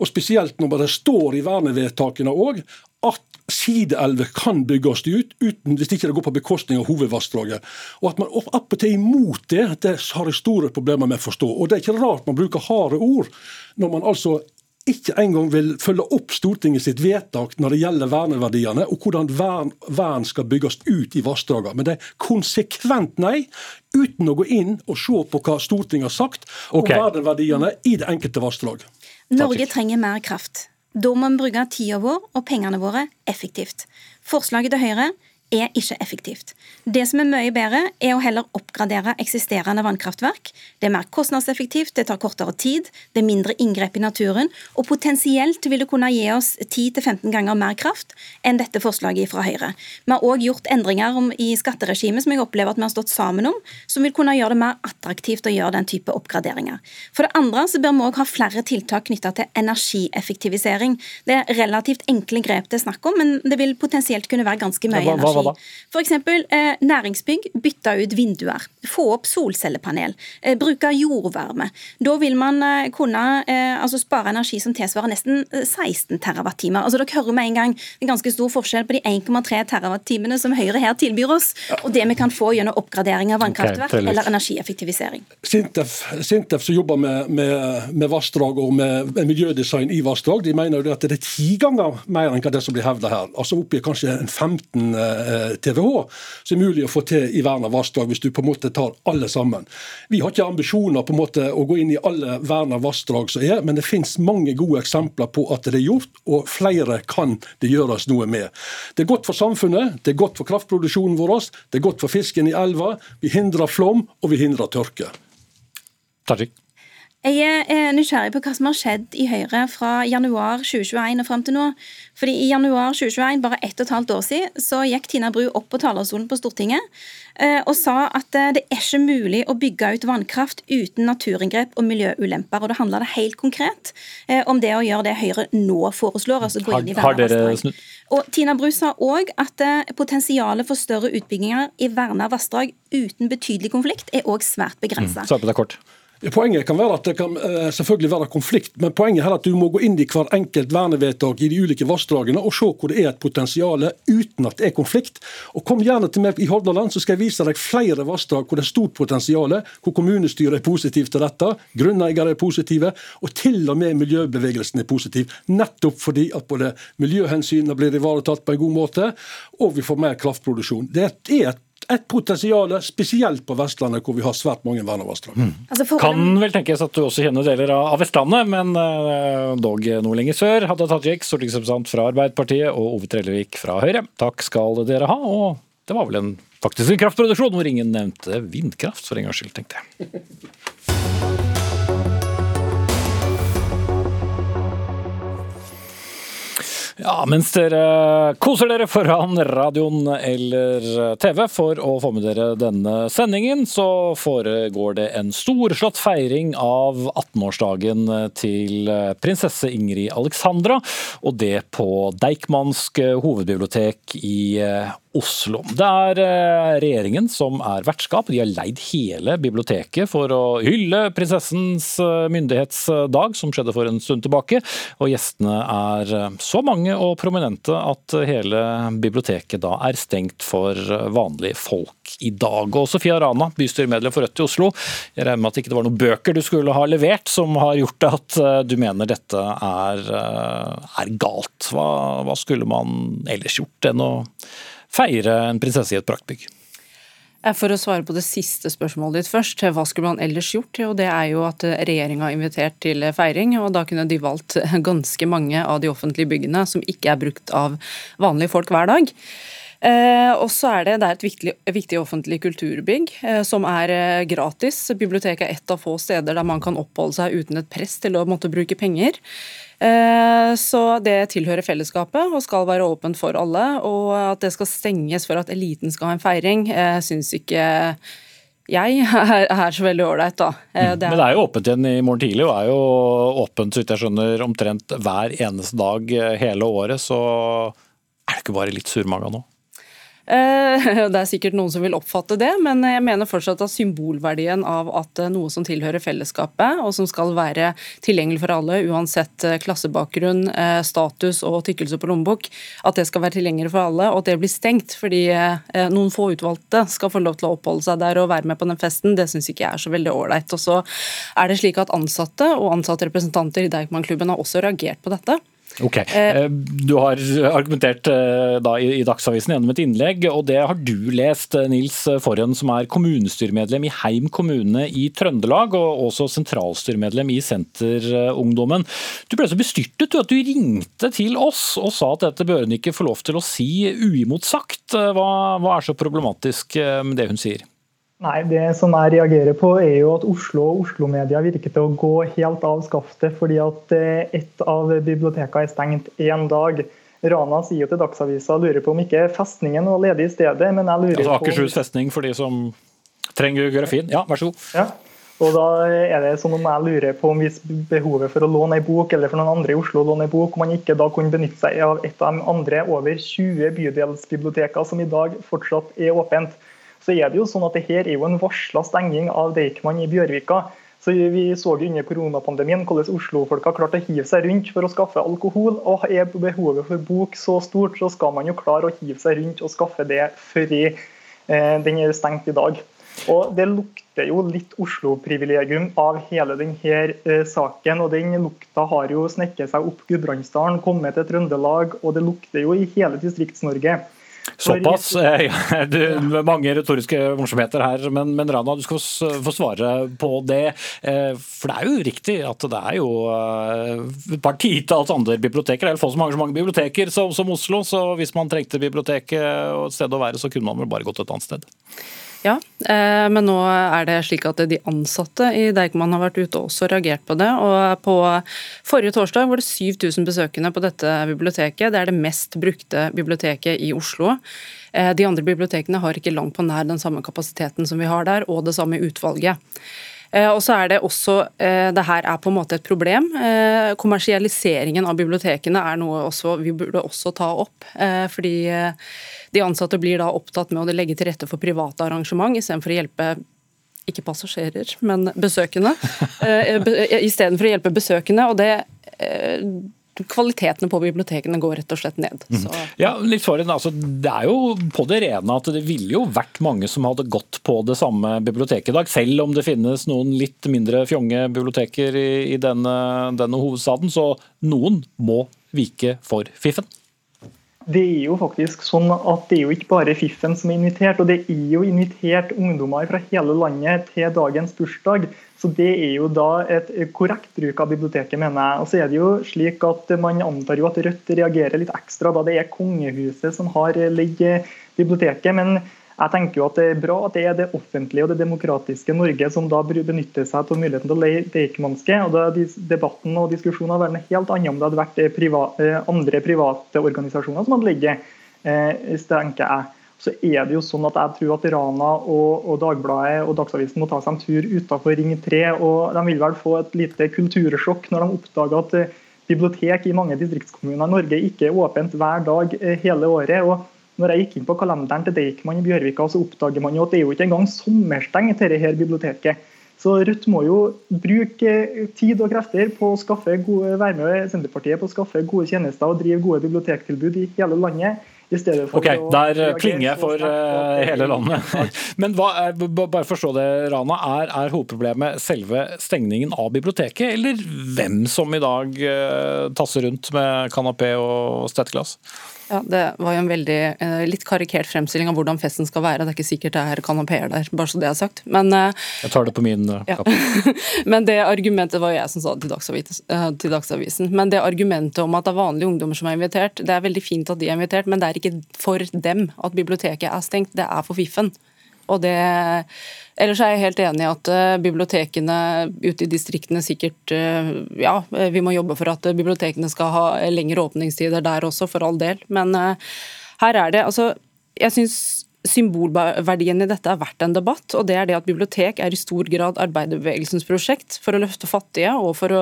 Og Spesielt når det står i vernevedtakene òg at sideelver kan bygges ut uten, hvis ikke det går på bekostning av hovedvassdraget. Og At man opp og til er imot det, det har jeg store problemer med å forstå. Og Det er ikke rart man bruker harde ord når man altså ikke engang vil følge opp Stortinget sitt vedtak når det gjelder verneverdiene, og hvordan vern, vern skal bygges ut i vassdragene. Men det er konsekvent nei, uten å gå inn og se på hva Stortinget har sagt okay. om verneverdiene i det enkelte vassdrag. Norge trenger mer kraft. Da må vi bruke tida vår og pengene våre effektivt. Forslaget til Høyre er ikke effektivt. Det som er mye bedre, er å heller oppgradere eksisterende vannkraftverk. Det er mer kostnadseffektivt, det tar kortere tid, det er mindre inngrep i naturen, og potensielt vil det kunne gi oss 10-15 ganger mer kraft enn dette forslaget fra Høyre. Vi har òg gjort endringer i skatteregimet som jeg opplever at vi har stått sammen om, som vil kunne gjøre det mer attraktivt å gjøre den type oppgraderinger. For det andre så bør vi òg ha flere tiltak knytta til energieffektivisering. Det er relativt enkle grep det er snakk om, men det vil potensielt kunne være ganske mye energi hva da? F.eks. Eh, næringsbygg bytte ut vinduer. Få opp solcellepanel. Eh, bruke jordvarme. Da vil man eh, kunne eh, altså spare energi som tilsvarer nesten 16 eh, TWh. Altså, dere hører med en gang en ganske stor forskjell på de 1,3 TWh som Høyre her tilbyr oss, og det vi kan få gjennom oppgradering av vannkraftverk okay, eller energieffektivisering. Sintef, Sintef som jobber med, med, med vassdrag og med, med, miljødesign i vassdrag, de mener jo at det er ti ganger mer enn hva det som blir hevda her. Altså oppgir kanskje en 15 Eh, TWh som er mulig å få til i verna vassdrag, hvis du på en måte tar alle sammen. Vi har ikke ambisjoner på en måte å gå inn i alle verna vassdrag som er, men det finnes mange gode eksempler på at det er gjort, og flere kan det gjøres noe med. Det er godt for samfunnet, det er godt for kraftproduksjonen vår, det er godt for fisken i elva. Vi hindrer flom, og vi hindrer tørke. Tajik. Jeg er nysgjerrig på hva som har skjedd i Høyre fra januar 2021 og fram til nå. Fordi I januar 2021, bare ett og et halvt år siden, så gikk Tina Bru opp på talerstolen på Stortinget eh, og sa at eh, det er ikke mulig å bygge ut vannkraft uten naturinngrep og miljøulemper. Og Da handler Det helt konkret eh, om det å gjøre det Høyre nå foreslår. altså gå inn i Har, har? Og Tina Bru sa òg at potensialet for større utbygginger i verna vassdrag uten betydelig konflikt er òg svært begrensa. Mm, Poenget kan være at det kan uh, selvfølgelig være konflikt, men poenget er at du må gå inn i hver enkelt vernevedtak i de ulike vassdragene og se hvor det er et potensial uten at det er konflikt. Og Kom gjerne til meg i Hordaland, så skal jeg vise deg flere vassdrag hvor det er stort potensial, hvor kommunestyret er positivt til dette, grunneiere er positive, og til og med miljøbevegelsen er positiv. Nettopp fordi at både miljøhensynene blir ivaretatt på en god måte, og vi får mer kraftproduksjon. Det er et et potensial, spesielt på Vestlandet, hvor vi har svært mange vernevassdrag. Mm. Altså kan vel tenkes at du også kjenner deler av Vestlandet, men uh, dog noe lenger sør. Hadia Tajik, stortingsrepresentant fra Arbeiderpartiet, og Ove Trellevik fra Høyre. Takk skal dere ha. og det var vel en faktisk en kraftproduksjon hvor ingen nevnte vindkraft, for en gangs skyld, tenkte jeg. Ja, mens dere koser dere foran radioen eller TV for å få med dere denne sendingen, så foregår det en storslått feiring av 18-årsdagen til prinsesse Ingrid Alexandra, og det på Deichmansk hovedbibliotek i Oslo. Det er eh, regjeringen som er vertskap. De har leid hele biblioteket for å hylle prinsessens eh, myndighetsdag, som skjedde for en stund tilbake. Og gjestene er eh, så mange og prominente at hele biblioteket da er stengt for vanlige folk i dag. Og Sofia Rana, bystyremedlem for Rødt i Oslo, jeg regner med at det ikke var noen bøker du skulle ha levert som har gjort at du mener dette er, er galt. Hva, hva skulle man ellers gjort enn å feire en prinsesse i et praktbygg? For å svare på det siste spørsmålet ditt først, hva skulle man ellers gjort? Jo, det er jo at regjeringa har invitert til feiring, og da kunne de valgt ganske mange av de offentlige byggene som ikke er brukt av vanlige folk hver dag. Eh, og så er det, det er et viktig, viktig offentlig kulturbygg eh, som er eh, gratis. Biblioteket er et av få steder der man kan oppholde seg uten et press til å måtte bruke penger. Eh, så det tilhører fellesskapet og skal være åpent for alle. Og at det skal stenges for at eliten skal ha en feiring, eh, syns ikke jeg er, er så veldig ålreit, da. Eh, Det Men det er jo åpent igjen i morgen tidlig, og er jo åpent så vidt jeg skjønner, omtrent hver eneste dag hele året. Så er det ikke bare litt surmaga nå? Eh, Det er sikkert noen som vil oppfatte det, men jeg mener fortsatt at symbolverdien av at eh, noe som tilhører fellesskapet, og som skal være tilgjengelig for alle, uansett eh, klassebakgrunn, status og tykkelse på lommebok, at det skal være tilgjengelig for alle, og at det blir stengt fordi noen få utvalgte skal få lov til å oppholde seg der og være med på den festen, det syns ikke jeg er så veldig ålreit. Og så er det slik at ansatte og ansatte representanter i Deichman-klubben har også reagert på dette. Ok, Eh, Du har argumentert eh, da i Dagsavisen gjennom et innlegg, og det har du lest, eh, Nils Forhen, som er kommunestyremedlem i Heim kommune i Trøndelag, og også sentralstyremedlem i Senterungdommen. Du ble så bestyrtet at du ringte til oss og sa at dette bør hun ikke få lov til å si uimotsagt. Eh, Hva, hva er så problematisk eh, med det hun sier? Nei, Det som jeg reagerer på, er jo at Oslo og Oslo-media virker til å gå helt av skaftet fordi at eh, ett av bibliotekene er stengt én dag. Rana sier jo til Dagsavisa lurer på om ikke festningen var ledig i stedet, men jeg lurer Altså på Akershus festning for de som trenger geografien. Ja, vær så god. Ja. Og da er det sånn om jeg lurer på om hvis behovet for å låne ei bok, eller for noen andre i Oslo å låne ei bok, om man ikke da kunne benytte seg av et av de andre over 20 bydelsbiblioteker som i dag fortsatt er åpent. Så er det jo sånn at det her er jo en varsla stenging av Deichman i Bjørvika. Så Vi så jo under koronapandemien hvordan Oslo-folk har klart å hive seg rundt for å skaffe alkohol. og Er behovet for bok så stort, så skal man jo klare å hive seg rundt og skaffe det før eh, den er stengt i dag. Og Det lukter jo litt Oslo-privilegium av hele denne eh, saken. og Den lukta har jo snekket seg opp Gudbrandsdalen, kommet til Trøndelag, og det lukter jo i hele Distrikts-Norge. Såpass. Eh, ja, du, mange retoriske morsomheter her, men, men Rana, du skal få svare på det. Eh, For det er jo riktig at det er jo eh, et par titalls andre biblioteker. Det er få så mange, så mange biblioteker som, som Oslo, så hvis man trengte biblioteket og et sted å være, så kunne man vel bare gått et annet sted. Ja, eh, men nå er det slik at de ansatte i Deichman har vært ute og også reagert på det. og På forrige torsdag var det 7000 besøkende på dette biblioteket. Det er det mest brukte biblioteket i Oslo. Eh, De andre bibliotekene har ikke langt på nær den samme kapasiteten som vi har der, og det samme utvalget. Eh, Og så er Det også, eh, det her er på en måte et problem. Eh, Kommersialiseringen av bibliotekene er noe også, vi burde også ta opp. Fordi de ansatte blir da opptatt med å legge til rette for private arrangement istedenfor å hjelpe ikke passasjerer, men besøkende. Istedenfor å hjelpe besøkende. og det Kvalitetene på bibliotekene går rett og slett ned. Så Ja, litt for en, altså, Det er jo på det rene at det ville jo vært mange som hadde gått på det samme biblioteket i dag, selv om det finnes noen litt mindre fjonge biblioteker i, i denne, denne hovedstaden. Så noen må vike for fiffen. Det er jo faktisk sånn at det er jo ikke bare Fiffen som er invitert, og det er jo invitert ungdommer fra hele landet til dagens bursdag. Så det er jo da et korrekt bruk av biblioteket, mener jeg. Og så er det jo slik at Man antar jo at Rødt reagerer litt ekstra da det er kongehuset som har ligget biblioteket. Men jeg tenker jo at det er bra at det er det offentlige og det demokratiske Norge som da benytter seg av muligheten til å leie Deichmanske. Og da Debatten og diskusjonen hadde vært helt annen om det hadde vært private, eh, andre private organisasjoner som hadde ligget, eh, tenker jeg. Så er det jo sånn at jeg tror at Rana og, og Dagbladet og Dagsavisen må ta seg en tur utenfor Ring 3. og De vil vel få et lite kultursjokk når de oppdager at eh, bibliotek i mange distriktskommuner i Norge ikke er åpent hver dag eh, hele året. og når jeg gikk inn på kalenderen til Deichman i Bjørvika, så oppdager man jo at det er jo ikke engang sommerstengt dette her biblioteket. Så Rødt må jo bruke eh, tid og krefter på å skaffe gode, være med Senterpartiet på å skaffe gode tjenester og drive gode bibliotektilbud i hele landet. I stedet for Ok, å der klinger jeg for eh, er hele landet. Men hva er, bare forstå det, Rana. Er, er hovedproblemet selve stengningen av biblioteket, eller hvem som i dag uh, tasser rundt med kanapé og stetteglass? Ja, Det var jo en veldig eh, litt karikert fremstilling av hvordan festen skal være. Det er ikke sikkert det er kanapeer der, bare så det er sagt. Men, eh, Jeg tar det på min eh, Ja. men det argumentet var jo jeg som sa det til, Dagsavisen, eh, til Dagsavisen. Men det argumentet om at det er vanlige ungdommer som er invitert, det er veldig fint at de er invitert, men det er ikke for dem at biblioteket er stengt, det er for fiffen. Og det, ellers er jeg helt enig i at eh, bibliotekene ute i distriktene sikkert eh, Ja, eh, vi må jobbe for at bibliotekene skal ha lengre åpningstider der også, for all del. Men her er det altså Jeg syns symbolverdien i dette er verdt en debatt, og det er det at bibliotek er i stor grad arbeiderbevegelsens prosjekt for å løfte fattige og for å,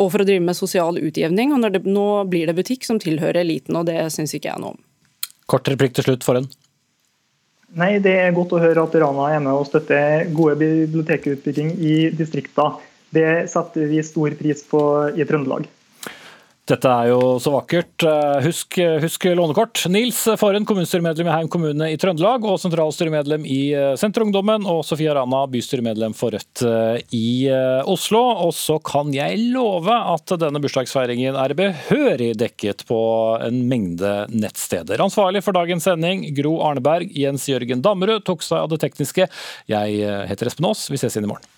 og for å drive med sosial utjevning. Og det, nå blir det butikk som tilhører eliten, og det syns ikke jeg noe om. Kort replikk til slutt for en. Nei, Det er godt å høre at Rana er med og støtter gode bibliotekutbygging i distriktene. Det setter vi stor pris på i Trøndelag. Dette er jo så vakkert. Eh, Husk, husk lånekort. Nils Forhen, kommunestyremedlem i Heim kommune i Trøndelag, og sentralstyremedlem i eh, Senterungdommen, og Sofia Rana, bystyremedlem for Rødt eh, i Oslo. Og så kan jeg love at denne bursdagsfeiringen er behørig dekket på en mengde nettsteder. Ansvarlig for dagens sending, Gro Arneberg. Jens Jørgen Dammerud tok seg av det tekniske. Jeg heter Espen Aas. Vi ses igjen i morgen.